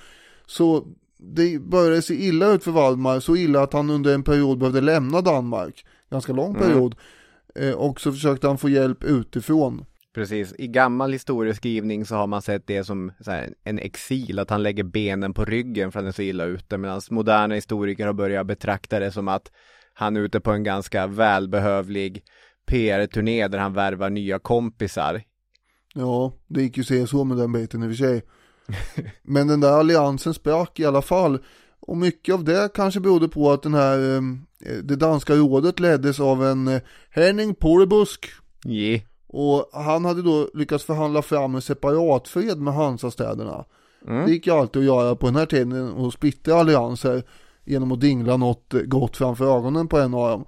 Speaker 1: Så det började se illa ut för Valdemar, så illa att han under en period behövde lämna Danmark. Ganska lång period. Eh, och så försökte han få hjälp utifrån.
Speaker 2: Precis, i gammal historieskrivning så har man sett det som här, en exil, att han lägger benen på ryggen för att han är så illa ute, medan moderna historiker har börjat betrakta det som att han är ute på en ganska välbehövlig PR-turné där han värvar nya kompisar.
Speaker 1: Ja, det gick ju se så med den biten i och för sig. Men den där alliansen sprack i alla fall. Och mycket av det kanske berodde på att den här, eh, det danska rådet leddes av en eh, Henning Porbusk.
Speaker 2: Yeah.
Speaker 1: Och han hade då lyckats förhandla fram en separatfred med Hansastäderna. Det gick ju alltid att göra på den här tiden och splittra allianser genom att dingla något gott framför ögonen på en av dem.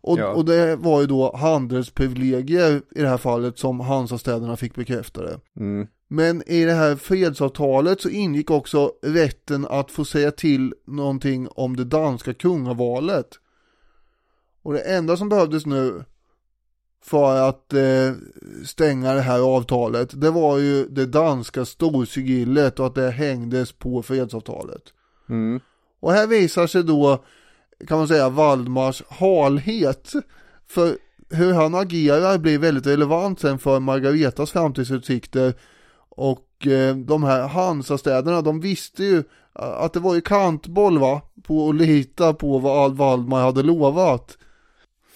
Speaker 1: Och,
Speaker 2: Ja.
Speaker 1: och det var ju då handelsprivilegier i det här fallet som Hansastäderna fick bekräftade.
Speaker 2: Mm.
Speaker 1: Men i det här fredsavtalet så ingick också rätten att få säga till någonting om det danska kungavalet. Och det enda som behövdes nu för att eh, stänga det här avtalet, det var ju det danska storsigillet och att det hängdes på fredsavtalet.
Speaker 2: Mm.
Speaker 1: Och här visar sig då, kan man säga, Valdemars halhet. För hur han agerar blir väldigt relevant sen för Margaretas framtidsutsikter. Och eh, de här Hansastäderna, de visste ju att det var ju kantboll va, på att lita på vad Valdemar hade lovat.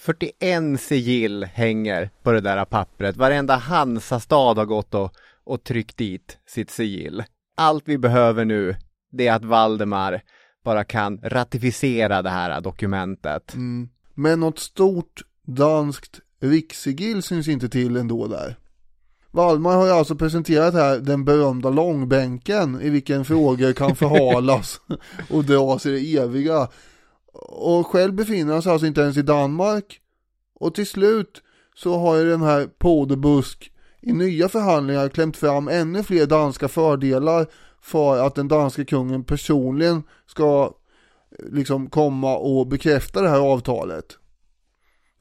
Speaker 2: 41 sigill hänger på det där pappret. Varenda Hansastad har gått och, och tryckt dit sitt sigill. Allt vi behöver nu, det är att Valdemar bara kan ratificera det här dokumentet.
Speaker 1: Mm. Men något stort danskt rikssigill syns inte till ändå där. Wallmar har ju alltså presenterat här den berömda långbänken i vilken frågor kan förhalas och dras i det eviga. Och själv befinner han sig alltså inte ens i Danmark. Och till slut så har ju den här Podebusk i nya förhandlingar klämt fram ännu fler danska fördelar för att den danska kungen personligen ska eh, liksom komma och bekräfta det här avtalet.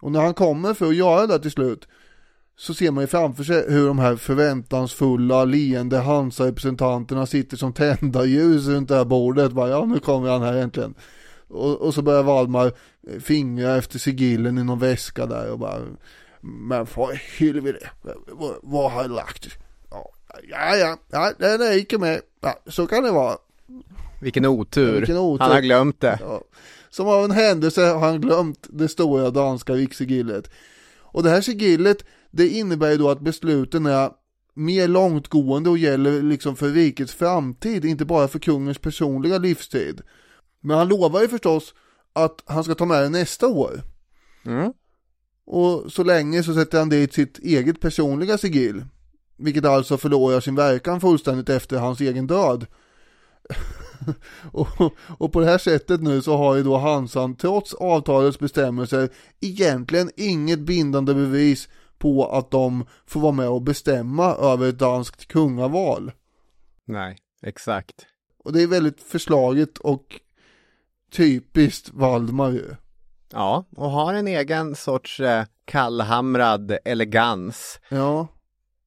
Speaker 1: Och när han kommer för att göra det till slut så ser man ju framför sig hur de här förväntansfulla leende Hansa-representanterna sitter som tända ljus runt det här bordet. Bara, ja nu kommer han här äntligen. Och, och så börjar Waldmar fingra efter sigillen i någon väska där och bara Men för helvete, vad, har jag lagt? Ja, ja, ja, det, det gick med. Ja, så kan det vara.
Speaker 2: Vilken otur.
Speaker 1: Vilken otur.
Speaker 2: Han har glömt det.
Speaker 1: Ja. Som av en händelse har han glömt det stora danska rikssigillet. Och det här sigillet, det innebär ju då att besluten är mer långtgående och gäller liksom för rikets framtid, inte bara för kungens personliga livstid. Men han lovar ju förstås att han ska ta med det nästa år.
Speaker 2: Mm.
Speaker 1: Och så länge så sätter han dit sitt eget personliga sigill. Vilket alltså förlorar sin verkan fullständigt efter hans egen död. och, och, på det här sättet nu så har ju då Hansan trots avtalets bestämmelser egentligen inget bindande bevis på att de får vara med och bestämma över ett danskt kungaval.
Speaker 2: Nej, exakt.
Speaker 1: Och det är väldigt förslaget och typiskt Valdemar ju.
Speaker 2: Ja, och har en egen sorts eh, kallhamrad elegans.
Speaker 1: Ja.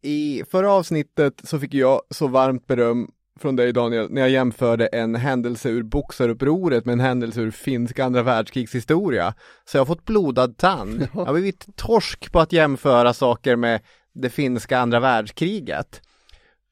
Speaker 2: I förra avsnittet så fick jag så varmt beröm från dig Daniel, när jag jämförde en händelse ur boxarupproret med en händelse ur finsk andra världskrigshistoria. Så jag har fått blodad tand. Jag har blivit torsk på att jämföra saker med det finska andra världskriget.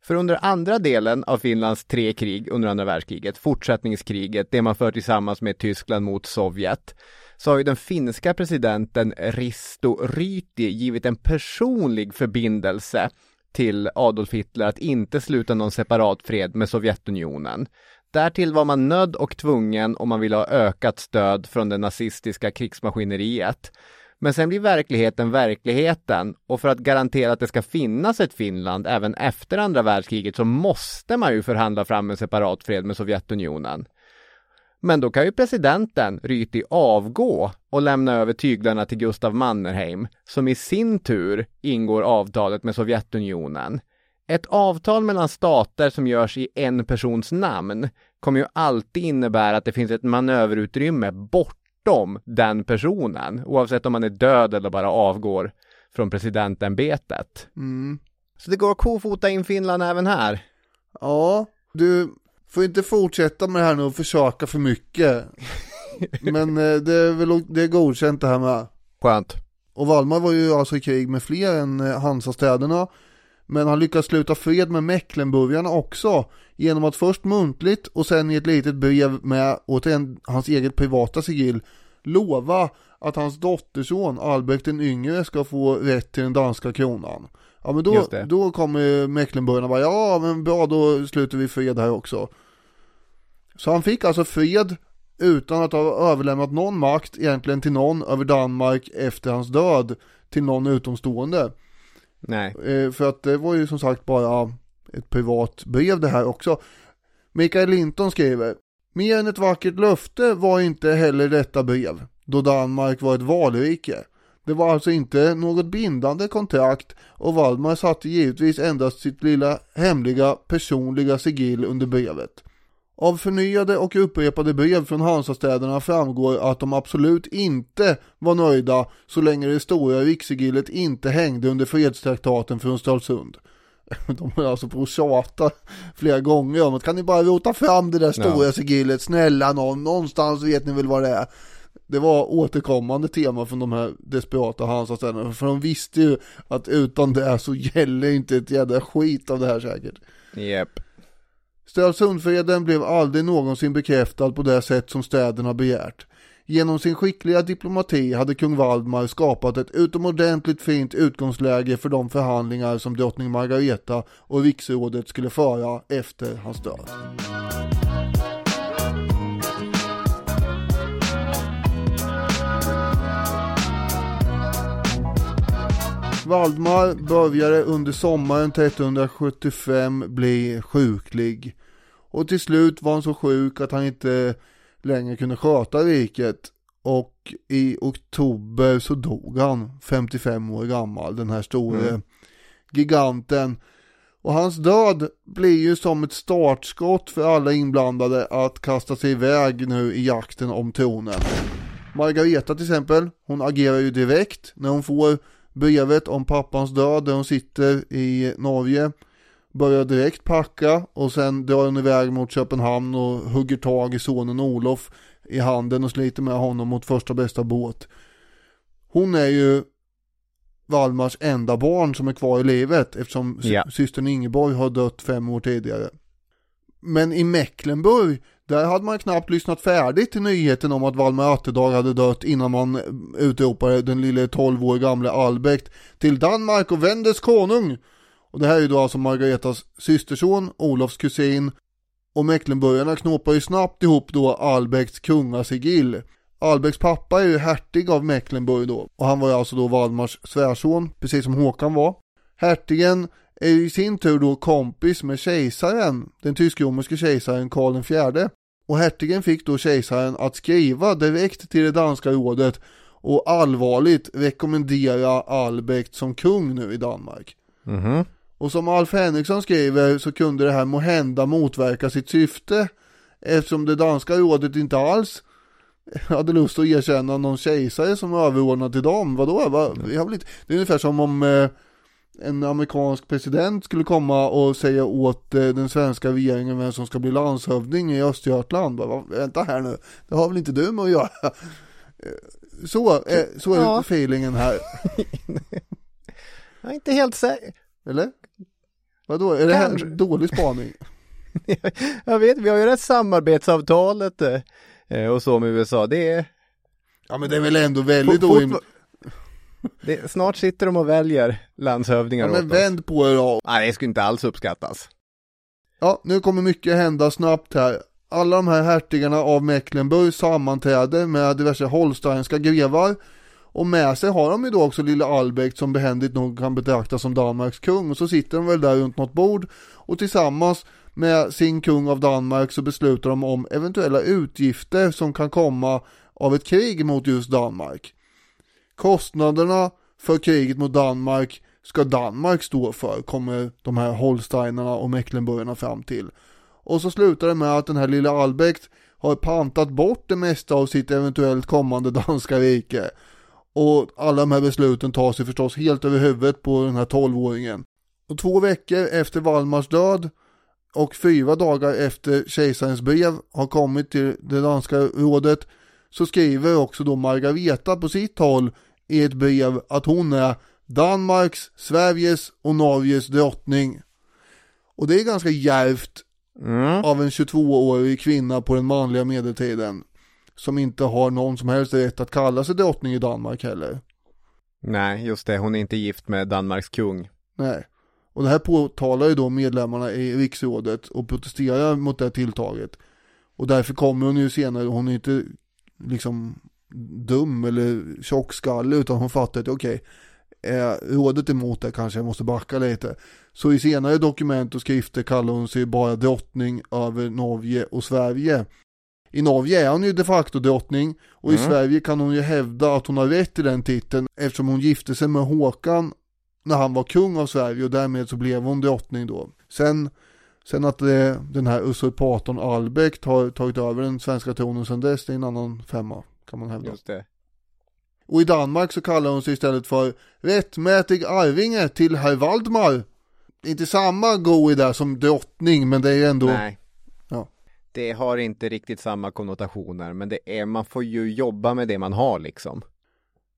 Speaker 2: För under andra delen av Finlands tre krig under andra världskriget, fortsättningskriget, det man för tillsammans med Tyskland mot Sovjet, så har ju den finska presidenten Risto Ryti givit en personlig förbindelse till Adolf Hitler att inte sluta någon separat fred med Sovjetunionen. Därtill var man nödd och tvungen om man ville ha ökat stöd från det nazistiska krigsmaskineriet. Men sen blir verkligheten verkligheten och för att garantera att det ska finnas ett Finland även efter andra världskriget så måste man ju förhandla fram en separat fred med Sovjetunionen. Men då kan ju presidenten Ryti avgå och lämna över tyglarna till Gustav Mannerheim, som i sin tur ingår avtalet med Sovjetunionen. Ett avtal mellan stater som görs i en persons namn kommer ju alltid innebära att det finns ett manöverutrymme bort bortom den personen, oavsett om man är död eller bara avgår från presidentämbetet.
Speaker 1: Mm.
Speaker 2: Så det går att kofota in Finland även här.
Speaker 1: Ja, du, får inte fortsätta med det här nu och försöka för mycket. Men eh, det är väl det är godkänt det här med.
Speaker 2: Skönt.
Speaker 1: Och Valmar var ju alltså i krig med fler än eh, Hansastäderna. Men han lyckas sluta fred med Mecklenburgarna också. Genom att först muntligt och sen i ett litet brev med återigen hans eget privata sigill lova att hans dotterson Albert den yngre ska få rätt till den danska kronan. Ja men då, då kommer Mecklenburgarna bara ja men bra då slutar vi fred här också. Så han fick alltså fred utan att ha överlämnat någon makt egentligen till någon över Danmark efter hans död till någon utomstående.
Speaker 2: Nej.
Speaker 1: Eh, för att det var ju som sagt bara ett privat brev det här också. Mikael Linton skriver Mer än ett vackert löfte var inte heller detta brev, då Danmark var ett valrike. Det var alltså inte något bindande kontrakt och Waldmar satte givetvis endast sitt lilla hemliga personliga sigill under brevet. Av förnyade och upprepade brev från Hansastäderna framgår att de absolut inte var nöjda så länge det stora rikssigillet inte hängde under fredstraktaten från Stralsund. De är alltså på tjata flera gånger om att kan ni bara rota fram det där stora ja. sigillet, snälla någon, någonstans vet ni väl vad det är. Det var återkommande tema från de här desperata Hansastäderna, för de visste ju att utan det så gäller inte ett jädra skit av det här säkert.
Speaker 2: Japp. Yep.
Speaker 1: Stralsundfreden blev aldrig någonsin bekräftad på det sätt som städerna begärt. Genom sin skickliga diplomati hade kung Valdemar skapat ett utomordentligt fint utgångsläge för de förhandlingar som drottning Margareta och riksrådet skulle föra efter hans död. Valdemar började under sommaren 1375 bli sjuklig. Och till slut var han så sjuk att han inte längre kunde sköta riket. Och i oktober så dog han, 55 år gammal, den här store mm. giganten. Och hans död blir ju som ett startskott för alla inblandade att kasta sig iväg nu i jakten om tronen. Margareta till exempel, hon agerar ju direkt när hon får brevet om pappans död där hon sitter i Norge. Börjar direkt packa och sen drar hon iväg mot Köpenhamn och hugger tag i sonen Olof i handen och sliter med honom mot första bästa båt. Hon är ju Valmars enda barn som är kvar i livet eftersom ja. systern Ingeborg har dött fem år tidigare. Men i Mecklenburg, där hade man knappt lyssnat färdigt till nyheten om att Valmar Atterdag hade dött innan man utropade den lille 12 år gamle Albrecht till Danmark och Vendes konung. Och det här är ju då alltså Margaretas systerson, Olofs kusin och Mecklenburgarna knåpar ju snabbt ihop då Albrechts kungasigill. Albrechts pappa är ju hertig av Mecklenburg då och han var ju alltså då Valdemars svärson, precis som Håkan var. Hertigen är i sin tur då kompis med kejsaren, den tysk-romerske kejsaren Karl IV. Och hertigen fick då kejsaren att skriva direkt till det danska rådet och allvarligt rekommendera Albrecht som kung nu i Danmark.
Speaker 2: Mm -hmm.
Speaker 1: Och som Alf Henriksson skriver så kunde det här måhända motverka sitt syfte eftersom det danska rådet inte alls hade lust att erkänna någon kejsare som överordnad till dem. Vadå? Va? Har. Det är ungefär som om eh, en amerikansk president skulle komma och säga åt eh, den svenska regeringen vem som ska bli landshövding i Östergötland. Va? Vänta här nu, det har väl inte du med att göra? Eh, så, eh, så är ja. feelingen här.
Speaker 2: jag är inte helt säker.
Speaker 1: Eller? Vadå, är det här en dålig spaning?
Speaker 2: jag vet, vi har ju det här samarbetsavtalet och så med USA. Det är...
Speaker 1: Ja men det är väl ändå väldigt orimligt.
Speaker 2: Det, snart sitter de och väljer landshövdingar
Speaker 1: ja, men vänd på er då.
Speaker 2: Nej, det skulle inte alls uppskattas.
Speaker 1: Ja, nu kommer mycket hända snabbt här. Alla de här hertigarna av Mecklenburg sammanträder med diverse holsteinska grevar och med sig har de ju då också lille Albrecht som behändigt nog kan betraktas som Danmarks kung. Och så sitter de väl där runt något bord och tillsammans med sin kung av Danmark så beslutar de om eventuella utgifter som kan komma av ett krig mot just Danmark. Kostnaderna för kriget mot Danmark ska Danmark stå för, kommer de här Holsteinerna och Mecklenburgarna fram till. Och så slutar det med att den här lilla Albrecht har pantat bort det mesta av sitt eventuellt kommande danska rike. Och alla de här besluten tar sig förstås helt över huvudet på den här tolvåringen. Och två veckor efter Valmars död och fyra dagar efter kejsarens brev har kommit till det danska rådet så skriver också då Margareta på sitt håll i ett brev att hon är Danmarks, Sveriges och Norges drottning. Och det är ganska djärvt mm. av en 22-årig kvinna på den manliga medeltiden som inte har någon som helst rätt att kalla sig drottning i Danmark heller.
Speaker 2: Nej, just det, hon är inte gift med Danmarks kung.
Speaker 1: Nej, och det här påtalar ju då medlemmarna i riksrådet och protesterar mot det här tilltaget. Och därför kommer hon ju senare, hon är inte liksom dum eller tjockskallig utan hon fattar att okej, okay, är rådet emot det kanske jag måste backa lite. Så i senare dokument och skrifter kallar hon sig bara drottning över Norge och Sverige. I Norge är hon ju de facto drottning och mm. i Sverige kan hon ju hävda att hon har rätt till den titeln eftersom hon gifte sig med Håkan när han var kung av Sverige och därmed så blev hon drottning då. Sen, sen att det, den här usurpatorn Albrecht har tagit över den svenska tronen sedan dess, det är en annan femma kan man hävda.
Speaker 2: Just det.
Speaker 1: Och i Danmark så kallar hon sig istället för rättmätig arvinge till herr Valdemar. Inte samma go där som drottning men det är ändå
Speaker 2: Nej det har inte riktigt samma konnotationer, men det är, man får ju jobba med det man har liksom.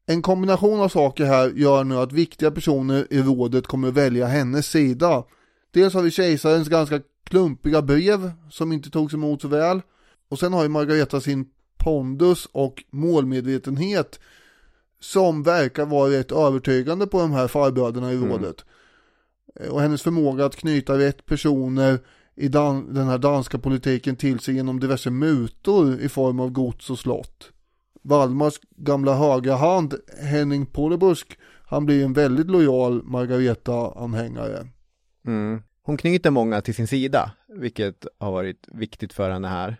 Speaker 1: En kombination av saker här gör nu att viktiga personer i rådet kommer välja hennes sida. Dels har vi kejsarens ganska klumpiga brev som inte togs emot så väl. Och sen har ju Margareta sin pondus och målmedvetenhet som verkar vara rätt övertygande på de här farbröderna i mm. rådet. Mm. Och hennes förmåga att knyta rätt personer i dan den här danska politiken till sig genom diverse mutor i form av gods och slott. Valdemars gamla högra hand Henning Polebusk han blir en väldigt lojal Margareta-anhängare.
Speaker 2: Mm. Hon knyter många till sin sida, vilket har varit viktigt för henne här.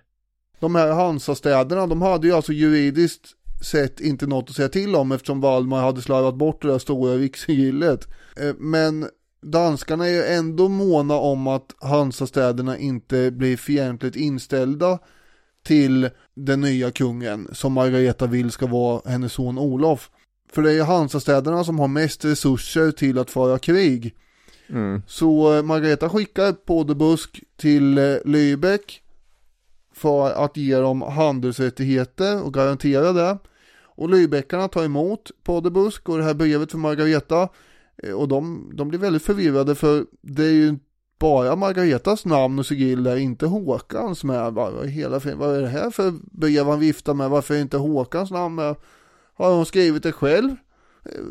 Speaker 1: De här Hansastäderna, de hade ju alltså juridiskt sett inte något att säga till om eftersom Valdemar hade slarvat bort det där stora rikssigillet. Eh, men danskarna är ju ändå måna om att Hansastäderna inte blir fientligt inställda till den nya kungen som Margareta vill ska vara hennes son Olof. För det är ju Hansastäderna som har mest resurser till att föra krig.
Speaker 2: Mm.
Speaker 1: Så eh, Margareta skickar Podebusk till eh, Lübeck för att ge dem handelsrättigheter och garantera det. Och Lübeckarna tar emot Podebusk och det här brevet för Margareta. Eh, och de, de blir väldigt förvirrade för det är ju bara Margaretas namn och sigill där, inte Håkans med. Vad, hela, vad är det här för brev han viftar med? Varför är inte Håkans namn med? Har hon skrivit det själv?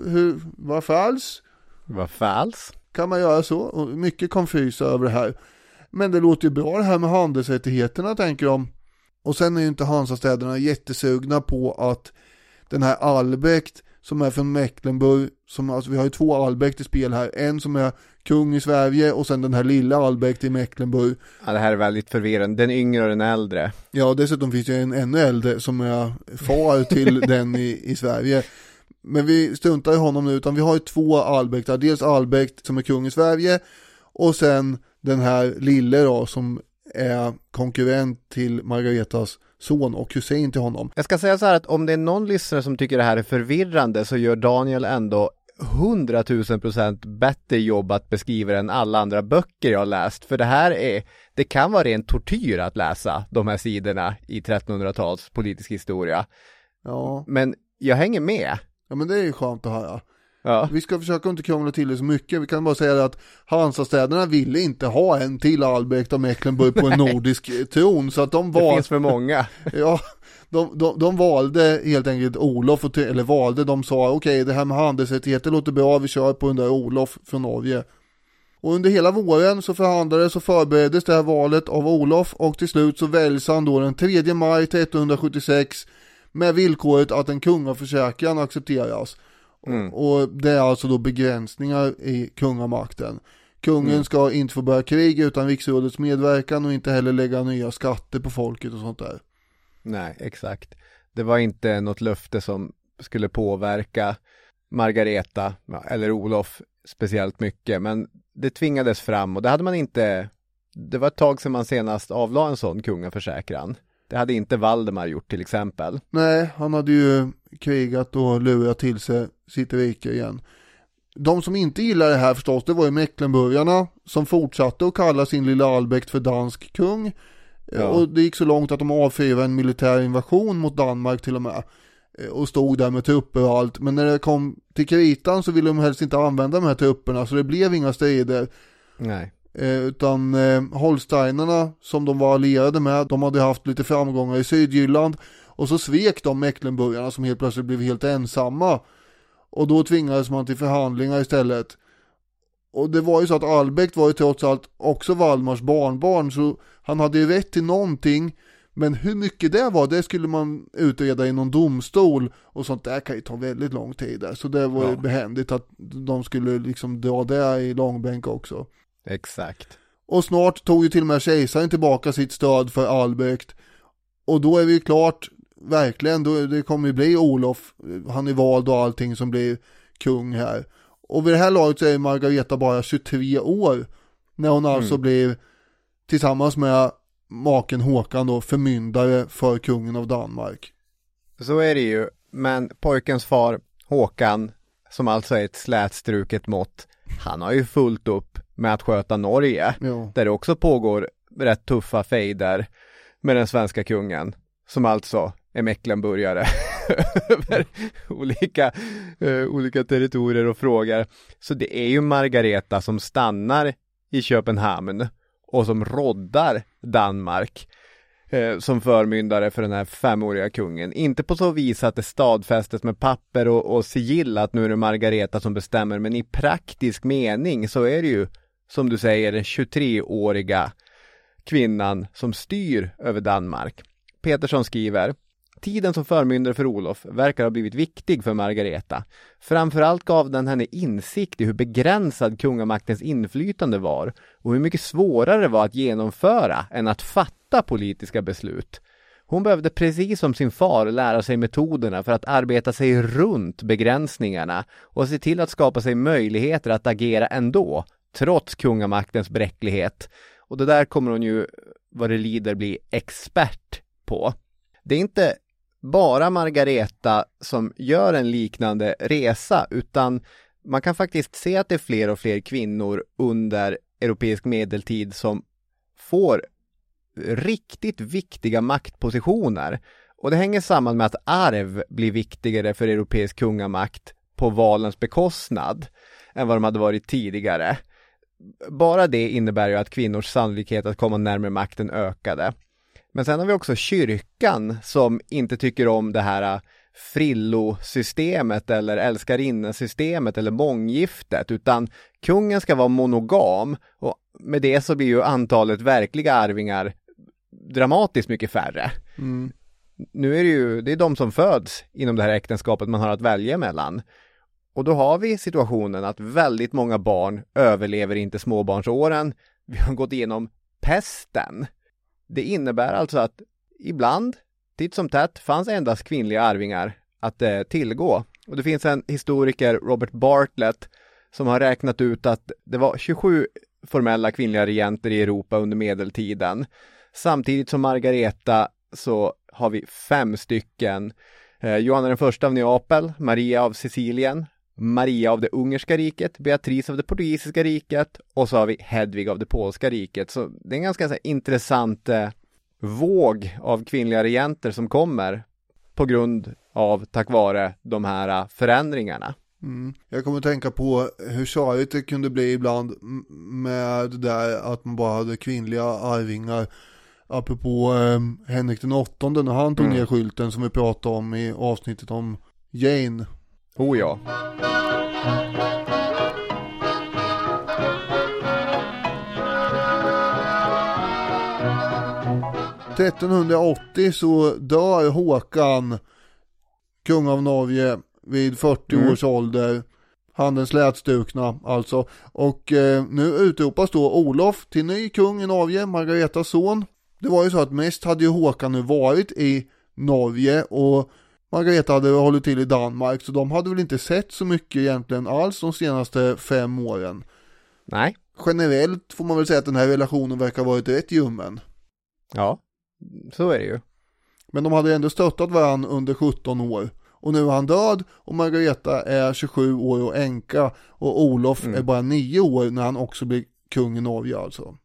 Speaker 1: Hur, varför alls?
Speaker 2: Varför alls?
Speaker 1: Kan man göra så? Och mycket konfysa över det här. Men det låter ju bra det här med handelsrättigheterna tänker de. Och sen är ju inte Hansastäderna jättesugna på att den här Albrecht som är från Mecklenburg, som, alltså vi har ju två Albrecht i spel här, en som är kung i Sverige och sen den här lilla Albrecht i Mecklenburg.
Speaker 2: Ja, det här är väldigt förvirrande, den yngre och den äldre.
Speaker 1: Ja, dessutom finns det en ännu äldre som är far till den i, i Sverige. Men vi struntar i honom nu, utan vi har ju två Albrektar, dels Albrecht som är kung i Sverige och sen den här lille då som är konkurrent till Margaretas son och kusin till honom.
Speaker 2: Jag ska säga så här att om det är någon lyssnare som tycker det här är förvirrande så gör Daniel ändå hundratusen procent bättre jobb att beskriva det än alla andra böcker jag har läst. För det här är, det kan vara ren tortyr att läsa de här sidorna i 1300-tals politisk historia.
Speaker 1: Ja.
Speaker 2: Men jag hänger med.
Speaker 1: Ja men det är ju skönt att höra.
Speaker 2: Ja.
Speaker 1: Vi ska försöka inte krångla till det så mycket. Vi kan bara säga att Hansastäderna ville inte ha en till Albrecht av Mecklenburg på en nordisk tron. Så att de var...
Speaker 2: Det finns för många.
Speaker 1: ja, de, de, de valde helt enkelt Olof, och, eller valde, de sa okej okay, det här med handelsrättigheter låter bra, vi kör på den där Olof från Norge. Och under hela våren så förhandlades och förbereddes det här valet av Olof och till slut så väljs han då den 3 maj 1376 med villkoret att en kungaförsäkran accepteras. Mm. Och det är alltså då begränsningar i kungamakten. Kungen mm. ska inte få börja krig utan riksrådets medverkan och inte heller lägga nya skatter på folket och sånt där.
Speaker 2: Nej, exakt. Det var inte något löfte som skulle påverka Margareta eller Olof speciellt mycket, men det tvingades fram och det hade man inte det var ett tag sedan man senast avlade en sån kungaförsäkran. Det hade inte Valdemar gjort till exempel.
Speaker 1: Nej, han hade ju krigat och lurat till sig sitt rike igen. De som inte gillade det här förstås, det var ju Mecklenburgarna som fortsatte att kalla sin lilla Albrecht för dansk kung. Ja. Och det gick så långt att de avfyrade en militär invasion mot Danmark till och med. Och stod där med trupper och allt. Men när det kom till kritan så ville de helst inte använda de här trupperna så det blev inga strider.
Speaker 2: Nej.
Speaker 1: Eh, utan eh, Holsteinerna som de var allierade med, de hade haft lite framgångar i Sydjylland. Och så svek de Mecklenburgarna som helt plötsligt blev helt ensamma. Och då tvingades man till förhandlingar istället. Och det var ju så att Albrecht var ju trots allt också Valdemars barnbarn så han hade ju rätt till någonting. Men hur mycket det var, det skulle man utreda i någon domstol och sånt där kan ju ta väldigt lång tid där. Så det var ju ja. behändigt att de skulle liksom dra det i långbänk också.
Speaker 2: Exakt.
Speaker 1: Och snart tog ju till och med kejsaren tillbaka sitt stöd för Albrecht. Och då är vi klart, verkligen, då, det kommer ju bli Olof, han är vald och allting som blir kung här. Och vid det här laget så är Margareta bara 23 år. När hon alltså mm. blir tillsammans med maken Håkan då förmyndare för kungen av Danmark.
Speaker 2: Så är det ju, men pojkens far Håkan, som alltså är ett slätstruket mått, han har ju fullt upp med att sköta Norge, ja. där det också pågår rätt tuffa fejder med den svenska kungen, som alltså är Mecklenburgare över olika, uh, olika territorier och frågor. Så det är ju Margareta som stannar i Köpenhamn och som roddar Danmark eh, som förmyndare för den här femåriga kungen. Inte på så vis att det stadfästes med papper och, och sigill att nu är det Margareta som bestämmer, men i praktisk mening så är det ju som du säger den 23-åriga kvinnan som styr över Danmark. Petersson skriver Tiden som förmyndare för Olof verkar ha blivit viktig för Margareta. Framförallt gav den henne insikt i hur begränsad kungamaktens inflytande var och hur mycket svårare det var att genomföra än att fatta politiska beslut. Hon behövde precis som sin far lära sig metoderna för att arbeta sig runt begränsningarna och se till att skapa sig möjligheter att agera ändå, trots kungamaktens bräcklighet. Och det där kommer hon ju, vad det lider, bli expert på. Det är inte bara Margareta som gör en liknande resa, utan man kan faktiskt se att det är fler och fler kvinnor under europeisk medeltid som får riktigt viktiga maktpositioner. Och det hänger samman med att arv blir viktigare för europeisk kungamakt på valens bekostnad än vad de hade varit tidigare. Bara det innebär ju att kvinnors sannolikhet att komma närmare makten ökade. Men sen har vi också kyrkan som inte tycker om det här frillosystemet eller älskarinnesystemet eller månggiftet utan kungen ska vara monogam och med det så blir ju antalet verkliga arvingar dramatiskt mycket färre.
Speaker 1: Mm.
Speaker 2: Nu är det ju, det är de som föds inom det här äktenskapet man har att välja mellan. Och då har vi situationen att väldigt många barn överlever inte småbarnsåren. Vi har gått igenom pesten. Det innebär alltså att ibland, titt som tätt, fanns endast kvinnliga arvingar att eh, tillgå. Och det finns en historiker, Robert Bartlett, som har räknat ut att det var 27 formella kvinnliga regenter i Europa under medeltiden. Samtidigt som Margareta så har vi fem stycken. Eh, Johanna den första av Neapel, Maria av Sicilien, Maria av det ungerska riket, Beatrice av det portugisiska riket och så har vi Hedvig av det polska riket. Så det är en ganska här, intressant eh, våg av kvinnliga regenter som kommer på grund av, tack vare de här eh, förändringarna.
Speaker 1: Mm. Jag kommer att tänka på hur tjorigt det kunde bli ibland med det där att man bara hade kvinnliga arvingar. Apropå eh, Henrik den åttonde när han tog
Speaker 2: Mm.
Speaker 1: ner skylten som vi pratade om i avsnittet om Jane.
Speaker 2: Oh ja.
Speaker 1: Mm. 1380 så dör Håkan, kung av Norge, vid 40
Speaker 2: Mm.
Speaker 1: års ålder. Handen slätstukna alltså. Och eh, nu utropas då Olof till ny kung i Norge, Margaretas son. Det var ju så att mest hade ju Håkan nu varit i Norge och Margareta hade hållit till i Danmark så de hade väl inte sett så mycket egentligen alls de senaste fem åren.
Speaker 2: Nej.
Speaker 1: Generellt får man väl säga att den här relationen verkar ha varit rätt ljummen.
Speaker 2: Ja, så är det ju.
Speaker 1: Men de hade ändå stöttat varandra under 17 år. Och nu är han död och Margareta är 27 år och änka och Olof
Speaker 2: Mm.
Speaker 1: är bara 9 år när han också blir kung i Norge alltså.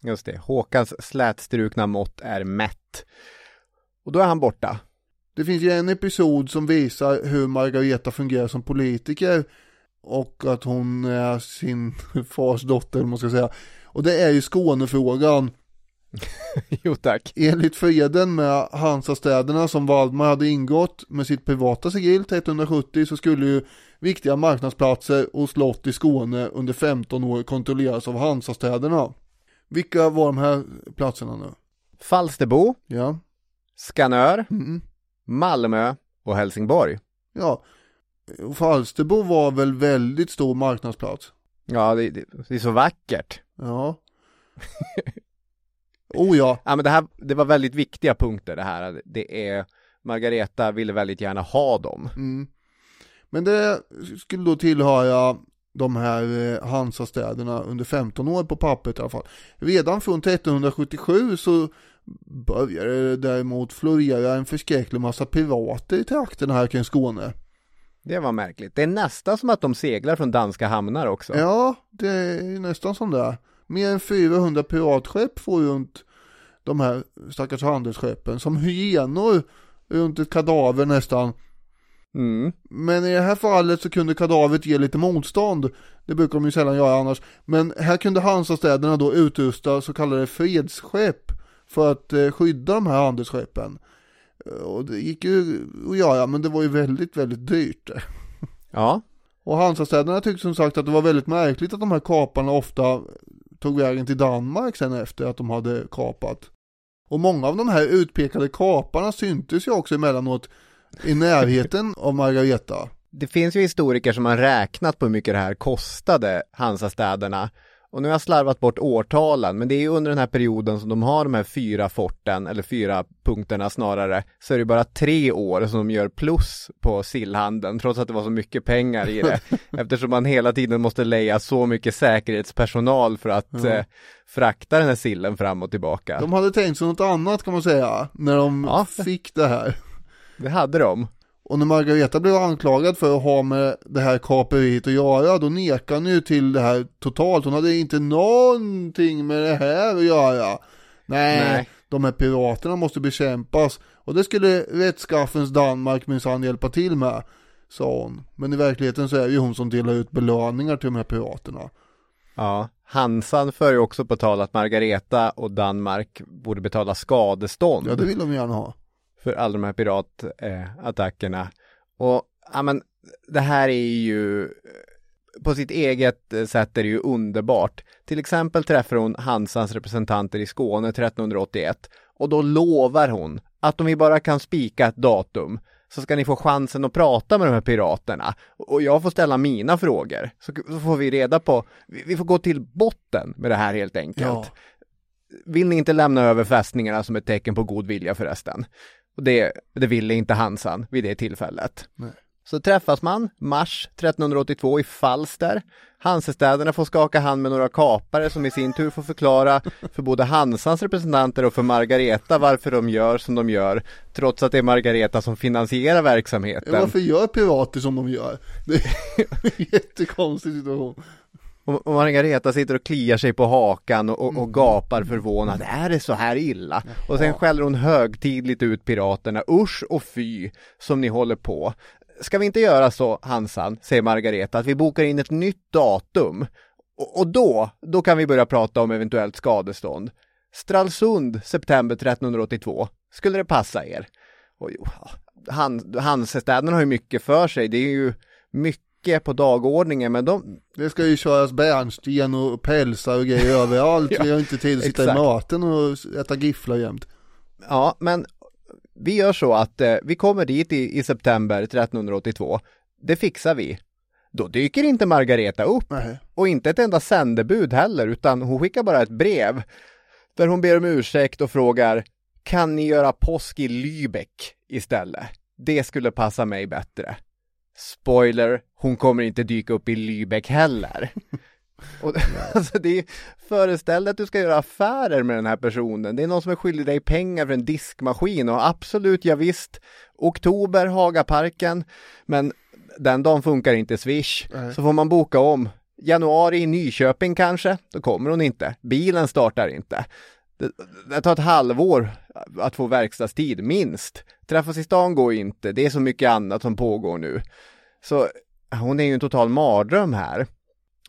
Speaker 2: Just det, Håkans slätstrukna mått är mätt. Och då är han borta.
Speaker 1: Det finns ju en episod som visar hur Margareta fungerar som politiker och att hon är sin fars dotter, man ska säga. Och det är ju Skånefrågan.
Speaker 2: jo tack.
Speaker 1: Enligt freden med Hansastäderna som Valdemar hade ingått med sitt privata sigill 1370 så skulle ju viktiga marknadsplatser och slott i Skåne under 15 år kontrolleras av Hansastäderna. Vilka var de här platserna nu?
Speaker 2: Falsterbo,
Speaker 1: Ja,
Speaker 2: Skanör,
Speaker 1: mm.
Speaker 2: Malmö och Helsingborg.
Speaker 1: ja. Och Falsterbo var väl väldigt stor marknadsplats?
Speaker 2: Ja, det, det, det är så vackert.
Speaker 1: Ja. oh ja,
Speaker 2: Ja, men det här, det var väldigt viktiga punkter det här. Det är, Margareta ville väldigt gärna ha dem.
Speaker 1: Mm. Men det skulle då tillhöra de här eh, Hansastäderna under 15 år på pappret i alla fall. Redan från 1377 så började däremot florera en förskräcklig massa pirater i trakterna här kring Skåne.
Speaker 2: Det var märkligt. Det är nästan som att de seglar från danska hamnar också.
Speaker 1: Ja, det är nästan som det är. Mer än 400 piratskepp får runt de här stackars handelsskeppen som hyenor runt ett kadaver nästan.
Speaker 2: Mm.
Speaker 1: Men i det här fallet så kunde kadavret ge lite motstånd. Det brukar de ju sällan göra annars. Men här kunde Hansastäderna då utrusta så kallade fredsskepp för att eh, skydda de här handelsskeppen. Eh, Och det gick ju att göra men det var ju väldigt, väldigt dyrt.
Speaker 2: Ja,
Speaker 1: Och Hansastäderna tyckte som sagt att det var väldigt märkligt att de här kaparna ofta tog vägen till Danmark sen efter att de hade kapat. Och många av de här utpekade kaparna syntes ju också emellanåt i närheten av Margareta.
Speaker 2: Det finns ju historiker som har räknat på hur mycket det här kostade Hansastäderna och nu har jag slarvat bort årtalen, men det är ju under den här perioden som de har de här fyra forten, eller fyra punkterna snarare, så är det bara tre år som de gör plus på sillhandeln, trots att det var så mycket pengar i det. eftersom man hela tiden måste leja så mycket säkerhetspersonal för att ja. eh, frakta den här sillen fram och tillbaka.
Speaker 1: De hade tänkt sig något annat kan man säga, när de ja. fick det här.
Speaker 2: Det hade de.
Speaker 1: Och när Margareta blev anklagad för att ha med det här kaperiet att göra, då nekade hon ju till det här totalt. Hon hade inte någonting med det här att göra. Nej, Nej. de här piraterna måste bekämpas. Och det skulle rättskaffens Danmark minsann hjälpa till med, sa hon. Men i verkligheten så är det ju hon som delar ut belöningar till de här piraterna.
Speaker 2: Ja, Hansan för ju också på tal att Margareta och Danmark borde betala skadestånd.
Speaker 1: Ja, det vill de gärna ha
Speaker 2: för alla de här piratattackerna. och ja men det här är ju på sitt eget sätt är det ju underbart. Till exempel träffar hon Hansans representanter i Skåne 1381 och då lovar hon att om vi bara kan spika ett datum så ska ni få chansen att prata med de här piraterna och jag får ställa mina frågor så får vi reda på, vi får gå till botten med det här helt enkelt. Ja. Vill ni inte lämna över fästningarna som ett tecken på god vilja förresten? Och det, det ville inte Hansan vid det tillfället. Nej. Så träffas man, mars 1382 i Falster. Hansestäderna får skaka hand med några kapare som i sin tur får förklara för både Hansans representanter och för Margareta varför de gör som de gör, trots att det är Margareta som finansierar verksamheten.
Speaker 1: varför gör pirater som de gör? Det är en jättekonstig situation.
Speaker 2: Och, Margareta sitter och kliar sig på hakan och, och, och mm. gapar förvånad. Är det så här illa? Och sen skäller hon högtidligt ut piraterna. Usch och fy som ni håller på. Ska vi inte göra så, Hansan, säger Margareta, att vi bokar in ett nytt datum. Och, då, då kan vi börja prata om eventuellt skadestånd. Stralsund, september 1382. Skulle det passa er? Och, han, Hansestäderna har ju mycket för sig. Det är ju mycket mycket på dagordningen men de
Speaker 1: Det ska ju köras bärnsten och pälsar och grejer överallt. ja, Vi har inte tid att sitta exakt. i maten och äta gifflar jämt.
Speaker 2: Ja men vi gör så att eh, vi kommer dit i, i september 1382. Det fixar vi. Då dyker inte Margareta upp Nej. och inte ett enda sändebud heller utan hon skickar bara ett brev där hon ber om ursäkt och frågar kan ni göra påsk i Lübeck istället? Det skulle passa mig bättre. Spoiler, hon kommer inte dyka upp i Lübeck heller. Och, alltså det är, föreställ dig att du ska göra affärer med den här personen. Det är någon som är skyldig dig pengar för en diskmaskin och absolut, ja visst, oktober, Hagaparken, men den dagen funkar inte Swish. Nej. Så får man boka om. Januari i Nyköping kanske, då kommer hon inte. Bilen startar inte. Det, det tar ett halvår att få verkstadstid, minst. Träffas i stan går inte, det är så mycket annat som pågår nu. Så hon är ju en total mardröm här.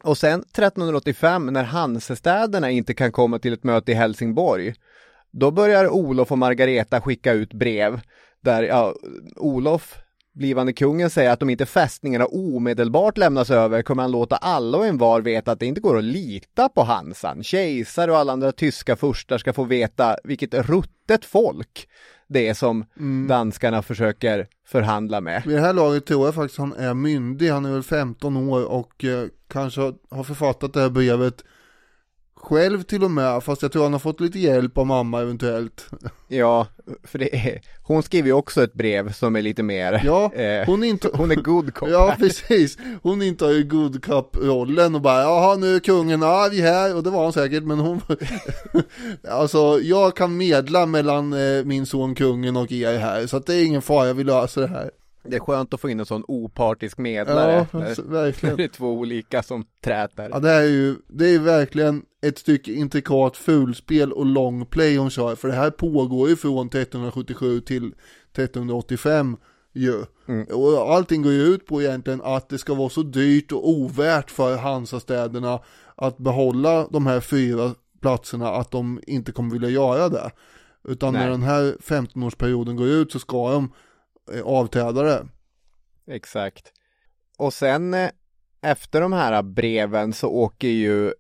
Speaker 2: Och sen 1385 när Hansestäderna inte kan komma till ett möte i Helsingborg, då börjar Olof och Margareta skicka ut brev där ja, Olof blivande kungen säger att om inte fästningarna omedelbart lämnas över kommer han låta alla och en var veta att det inte går att lita på Hansan. Kejsare och alla andra tyska furstar ska få veta vilket ruttet folk det är som mm. danskarna försöker förhandla med.
Speaker 1: Vid det här laget tror jag faktiskt han är myndig, han är väl 15 år och eh, kanske har författat det här brevet själv till och med, fast jag tror han har fått lite hjälp av mamma eventuellt.
Speaker 2: Ja, för det är, hon skriver ju också ett brev som är lite mer,
Speaker 1: ja, eh, hon, inte,
Speaker 2: hon är good cop.
Speaker 1: Ja, precis. Hon intar ju good cop-rollen och bara, jaha nu är kungen arg här, och det var han säkert, men hon, alltså jag kan medla mellan eh, min son kungen och er här, så att det är ingen fara, vi löser det här.
Speaker 2: Det är skönt att få in en sån opartisk medlare.
Speaker 1: Ja, när, verkligen.
Speaker 2: det är två olika som träter.
Speaker 1: Ja, det är ju, det är verkligen ett stycke intrikat fulspel och långplay hon kör. För det här pågår ju från 1377 till 1385 ju. Mm. Och allting går ju ut på egentligen att det ska vara så dyrt och ovärt för Hansastäderna att behålla de här fyra platserna att de inte kommer vilja göra det. Utan Nej. när den här 15-årsperioden går ut så ska de eh, avträda det.
Speaker 2: Exakt. Och sen eh, efter de här breven så åker ju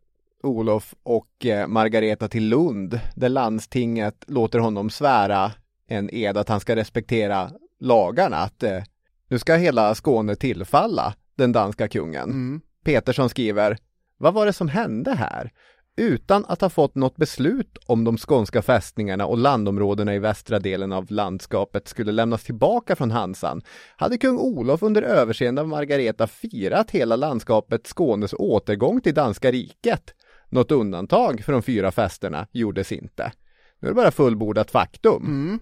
Speaker 2: Olof och eh, Margareta till Lund där landstinget låter honom svära en ed att han ska respektera lagarna. Att eh, nu ska hela Skåne tillfalla den danska kungen.
Speaker 1: Mm.
Speaker 2: Petersson skriver, vad var det som hände här? Utan att ha fått något beslut om de skånska fästningarna och landområdena i västra delen av landskapet skulle lämnas tillbaka från Hansan hade kung Olof under överseende av Margareta firat hela landskapet Skånes återgång till danska riket. Något undantag för de fyra fästerna gjordes inte. Nu är det bara fullbordat faktum.
Speaker 1: Mm.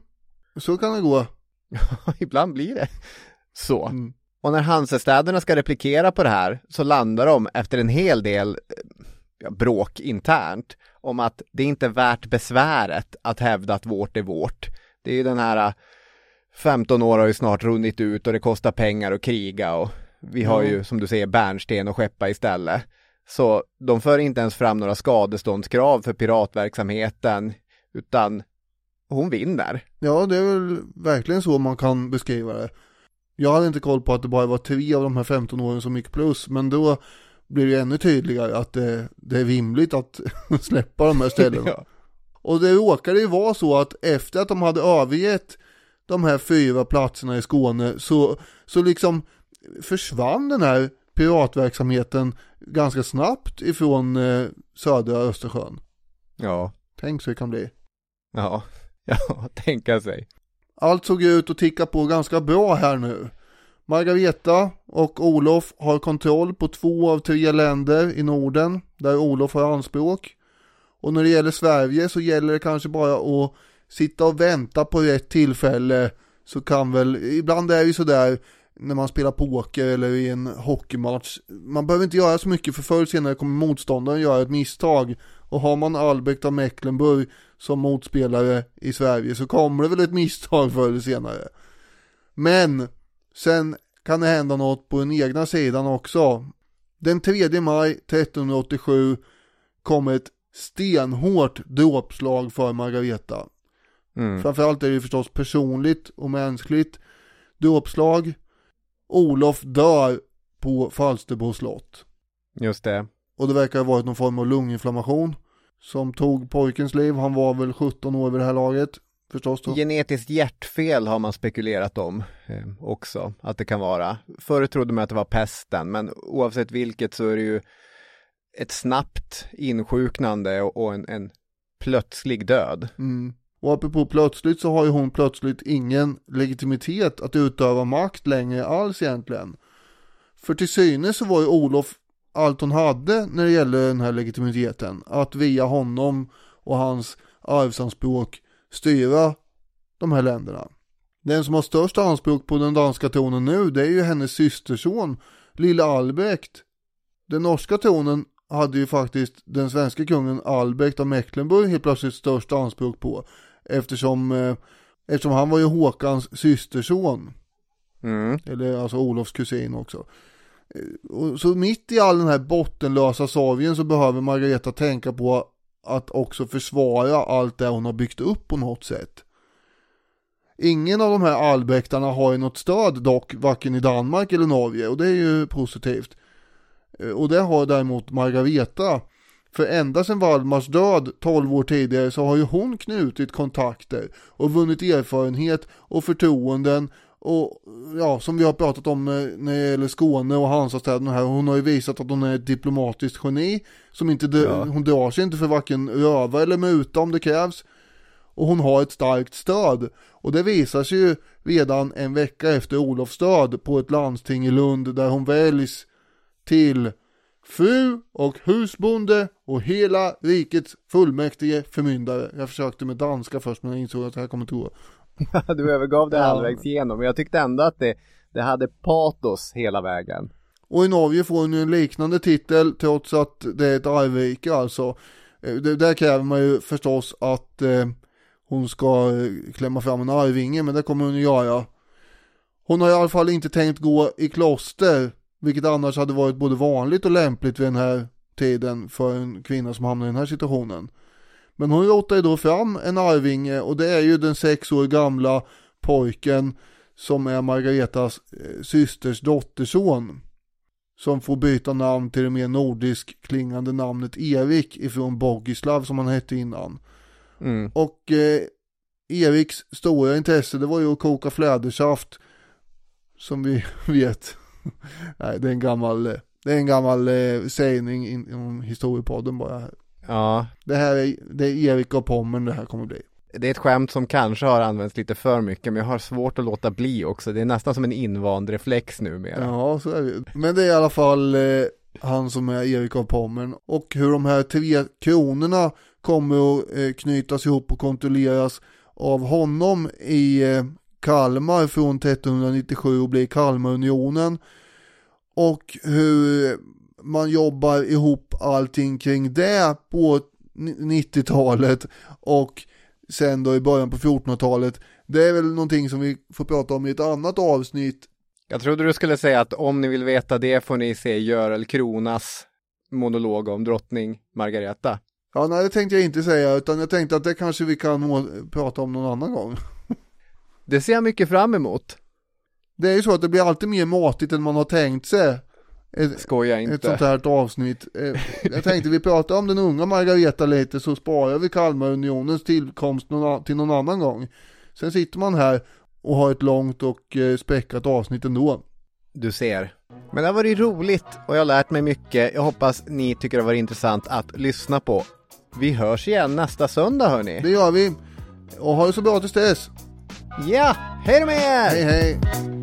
Speaker 1: Så kan det gå.
Speaker 2: Ibland blir det så.
Speaker 1: Mm.
Speaker 2: Och när Hansestäderna ska replikera på det här så landar de efter en hel del eh, ja, bråk internt om att det inte är värt besväret att hävda att vårt är vårt. Det är ju den här eh, 15 år har ju snart runnit ut och det kostar pengar att kriga och vi har ju som du säger bärnsten och skeppa istället. Så de för inte ens fram några skadeståndskrav för piratverksamheten utan hon vinner.
Speaker 1: Ja, det är väl verkligen så man kan beskriva det. Jag hade inte koll på att det bara var tre av de här 15 åren som gick plus, men då blir det ännu tydligare att det, det är rimligt att släppa de här ställena.
Speaker 2: Ja.
Speaker 1: Och det råkade ju vara så att efter att de hade övergett de här fyra platserna i Skåne så, så liksom försvann den här piratverksamheten ganska snabbt ifrån eh, södra Östersjön.
Speaker 2: Ja,
Speaker 1: Tänk så det kan bli.
Speaker 2: ja, ja, tänka sig.
Speaker 1: Allt såg ut att ticka på ganska bra här nu. Margareta och Olof har kontroll på två av tre länder i Norden där Olof har anspråk. Och när det gäller Sverige så gäller det kanske bara att sitta och vänta på rätt tillfälle så kan väl, ibland är det ju sådär när man spelar poker eller i en hockeymatch. Man behöver inte göra så mycket för förr eller senare kommer motståndaren göra ett misstag. Och har man Albrecht av Mecklenburg som motspelare i Sverige så kommer det väl ett misstag förr eller senare. Men sen kan det hända något på den egna sidan också. Den 3 maj 1387 kom ett stenhårt dråpslag för Margareta.
Speaker 2: Mm.
Speaker 1: Framförallt är det förstås personligt och mänskligt dråpslag. Olof dör på Falsterbo slott.
Speaker 2: Just det.
Speaker 1: Och det verkar ha varit någon form av lunginflammation som tog pojkens liv. Han var väl 17 år vid det här laget förstås då.
Speaker 2: Genetiskt hjärtfel har man spekulerat om eh, också att det kan vara. Förr trodde man att det var pesten, men oavsett vilket så är det ju ett snabbt insjuknande och, och en, en plötslig död.
Speaker 1: Mm. Och apropå plötsligt så har ju hon plötsligt ingen legitimitet att utöva makt längre alls egentligen. För till synes så var ju Olof allt hon hade när det gäller den här legitimiteten. Att via honom och hans arvsanspråk styra de här länderna. Den som har störst anspråk på den danska tronen nu det är ju hennes systerson lille Albrecht. Den norska tronen hade ju faktiskt den svenska kungen Albrecht av Mecklenburg helt plötsligt störst anspråk på. Eftersom, eh, eftersom han var ju Håkans systerson.
Speaker 2: Mm.
Speaker 1: Eller alltså Olofs kusin också. Eh, Så mitt i all den här bottenlösa sorgen så behöver Margareta tänka på att också försvara allt det hon har byggt upp på något sätt. Ingen av de här allbäktarna har ju något stöd dock, varken i Danmark eller Norge och det är ju positivt. Eh, och det har däremot Margareta. För ända sedan Valdemars död 12 år tidigare så har ju hon knutit kontakter och vunnit erfarenhet och förtroenden och ja, som vi har pratat om när när det gäller Skåne och Hansastäderna här, hon har ju visat att hon är ett diplomatiskt geni som inte,
Speaker 2: Ja.
Speaker 1: hon drar sig inte för varken röva eller muta om det krävs. Och hon har ett starkt stöd. Och det visar sig ju redan en vecka efter Olofs död på ett landsting i Lund där hon väljs till fru och husbonde och hela rikets fullmäktige förmyndare. Jag försökte med danska först men jag insåg att det här kommer inte gå.
Speaker 2: du övergav det
Speaker 1: Ja.
Speaker 2: halvvägs igenom, men jag tyckte ändå att det, det hade patos hela vägen.
Speaker 1: Och i Norge får hon ju en liknande titel trots att det är ett arvrike alltså. Eh, Det, där kräver man ju förstås att eh, hon ska eh, klämma fram en arvinge men det kommer hon att göra. Hon har i alla fall inte tänkt gå i kloster vilket annars hade varit både vanligt och lämpligt vid den här tiden för en kvinna som hamnar i den här situationen. Men hon rotar ju då fram en arvinge och det är ju den sex år gamla pojken som är Margaretas eh, systers dotterson. som får byta namn till det mer nordisk klingande namnet Erik ifrån Bogislav som han hette innan.
Speaker 2: Mm.
Speaker 1: Och eh, Eriks stora intresse det var ju att koka flädersaft som vi vet. Nej, det är en gammal, eh, det är en gammal eh, sägning inom historiepodden bara.
Speaker 2: Ja,
Speaker 1: Det här är, det är Erik och Pommern det här kommer bli.
Speaker 2: det är ett skämt som kanske har använts lite för mycket men jag har svårt att låta bli också. Det är nästan som en invand reflex numera.
Speaker 1: Ja, så är det Men det är i alla fall eh, han som är Erik av Pommern. Och hur de här tre kronorna kommer att eh, knytas ihop och kontrolleras av honom i eh, Kalmar från 1397 och blir Kalmarunionen. Och hur man jobbar ihop allting kring det på 90-talet och sen då i början på 1400-talet. Det är väl någonting som vi får prata om i ett annat avsnitt
Speaker 2: Jag trodde du skulle säga att om ni vill veta det får ni se Görel Kronas monolog om drottning Margareta.
Speaker 1: Ja, nej det tänkte jag inte säga, utan jag tänkte att det kanske vi kan prata om någon annan gång.
Speaker 2: Det ser jag mycket fram emot.
Speaker 1: Det är ju så att det blir alltid mer matigt än man har tänkt sig. Ett,
Speaker 2: Skoja
Speaker 1: ett
Speaker 2: inte.
Speaker 1: sånt här avsnitt. Eh, Jag tänkte vi pratar om den unga Margareta lite så sparar vi Kalmarunionens tillkomst till någon annan gång. Sen sitter man här och har ett långt och eh, späckat avsnitt ändå.
Speaker 2: Du ser. Men det har varit roligt och jag har lärt mig mycket. Jag hoppas ni tycker det har varit intressant att lyssna på. Vi hörs igen nästa söndag hörni.
Speaker 1: Det gör vi. Och ha det så bra tills dess.
Speaker 2: Ja, hej då med er!
Speaker 1: Hej hej.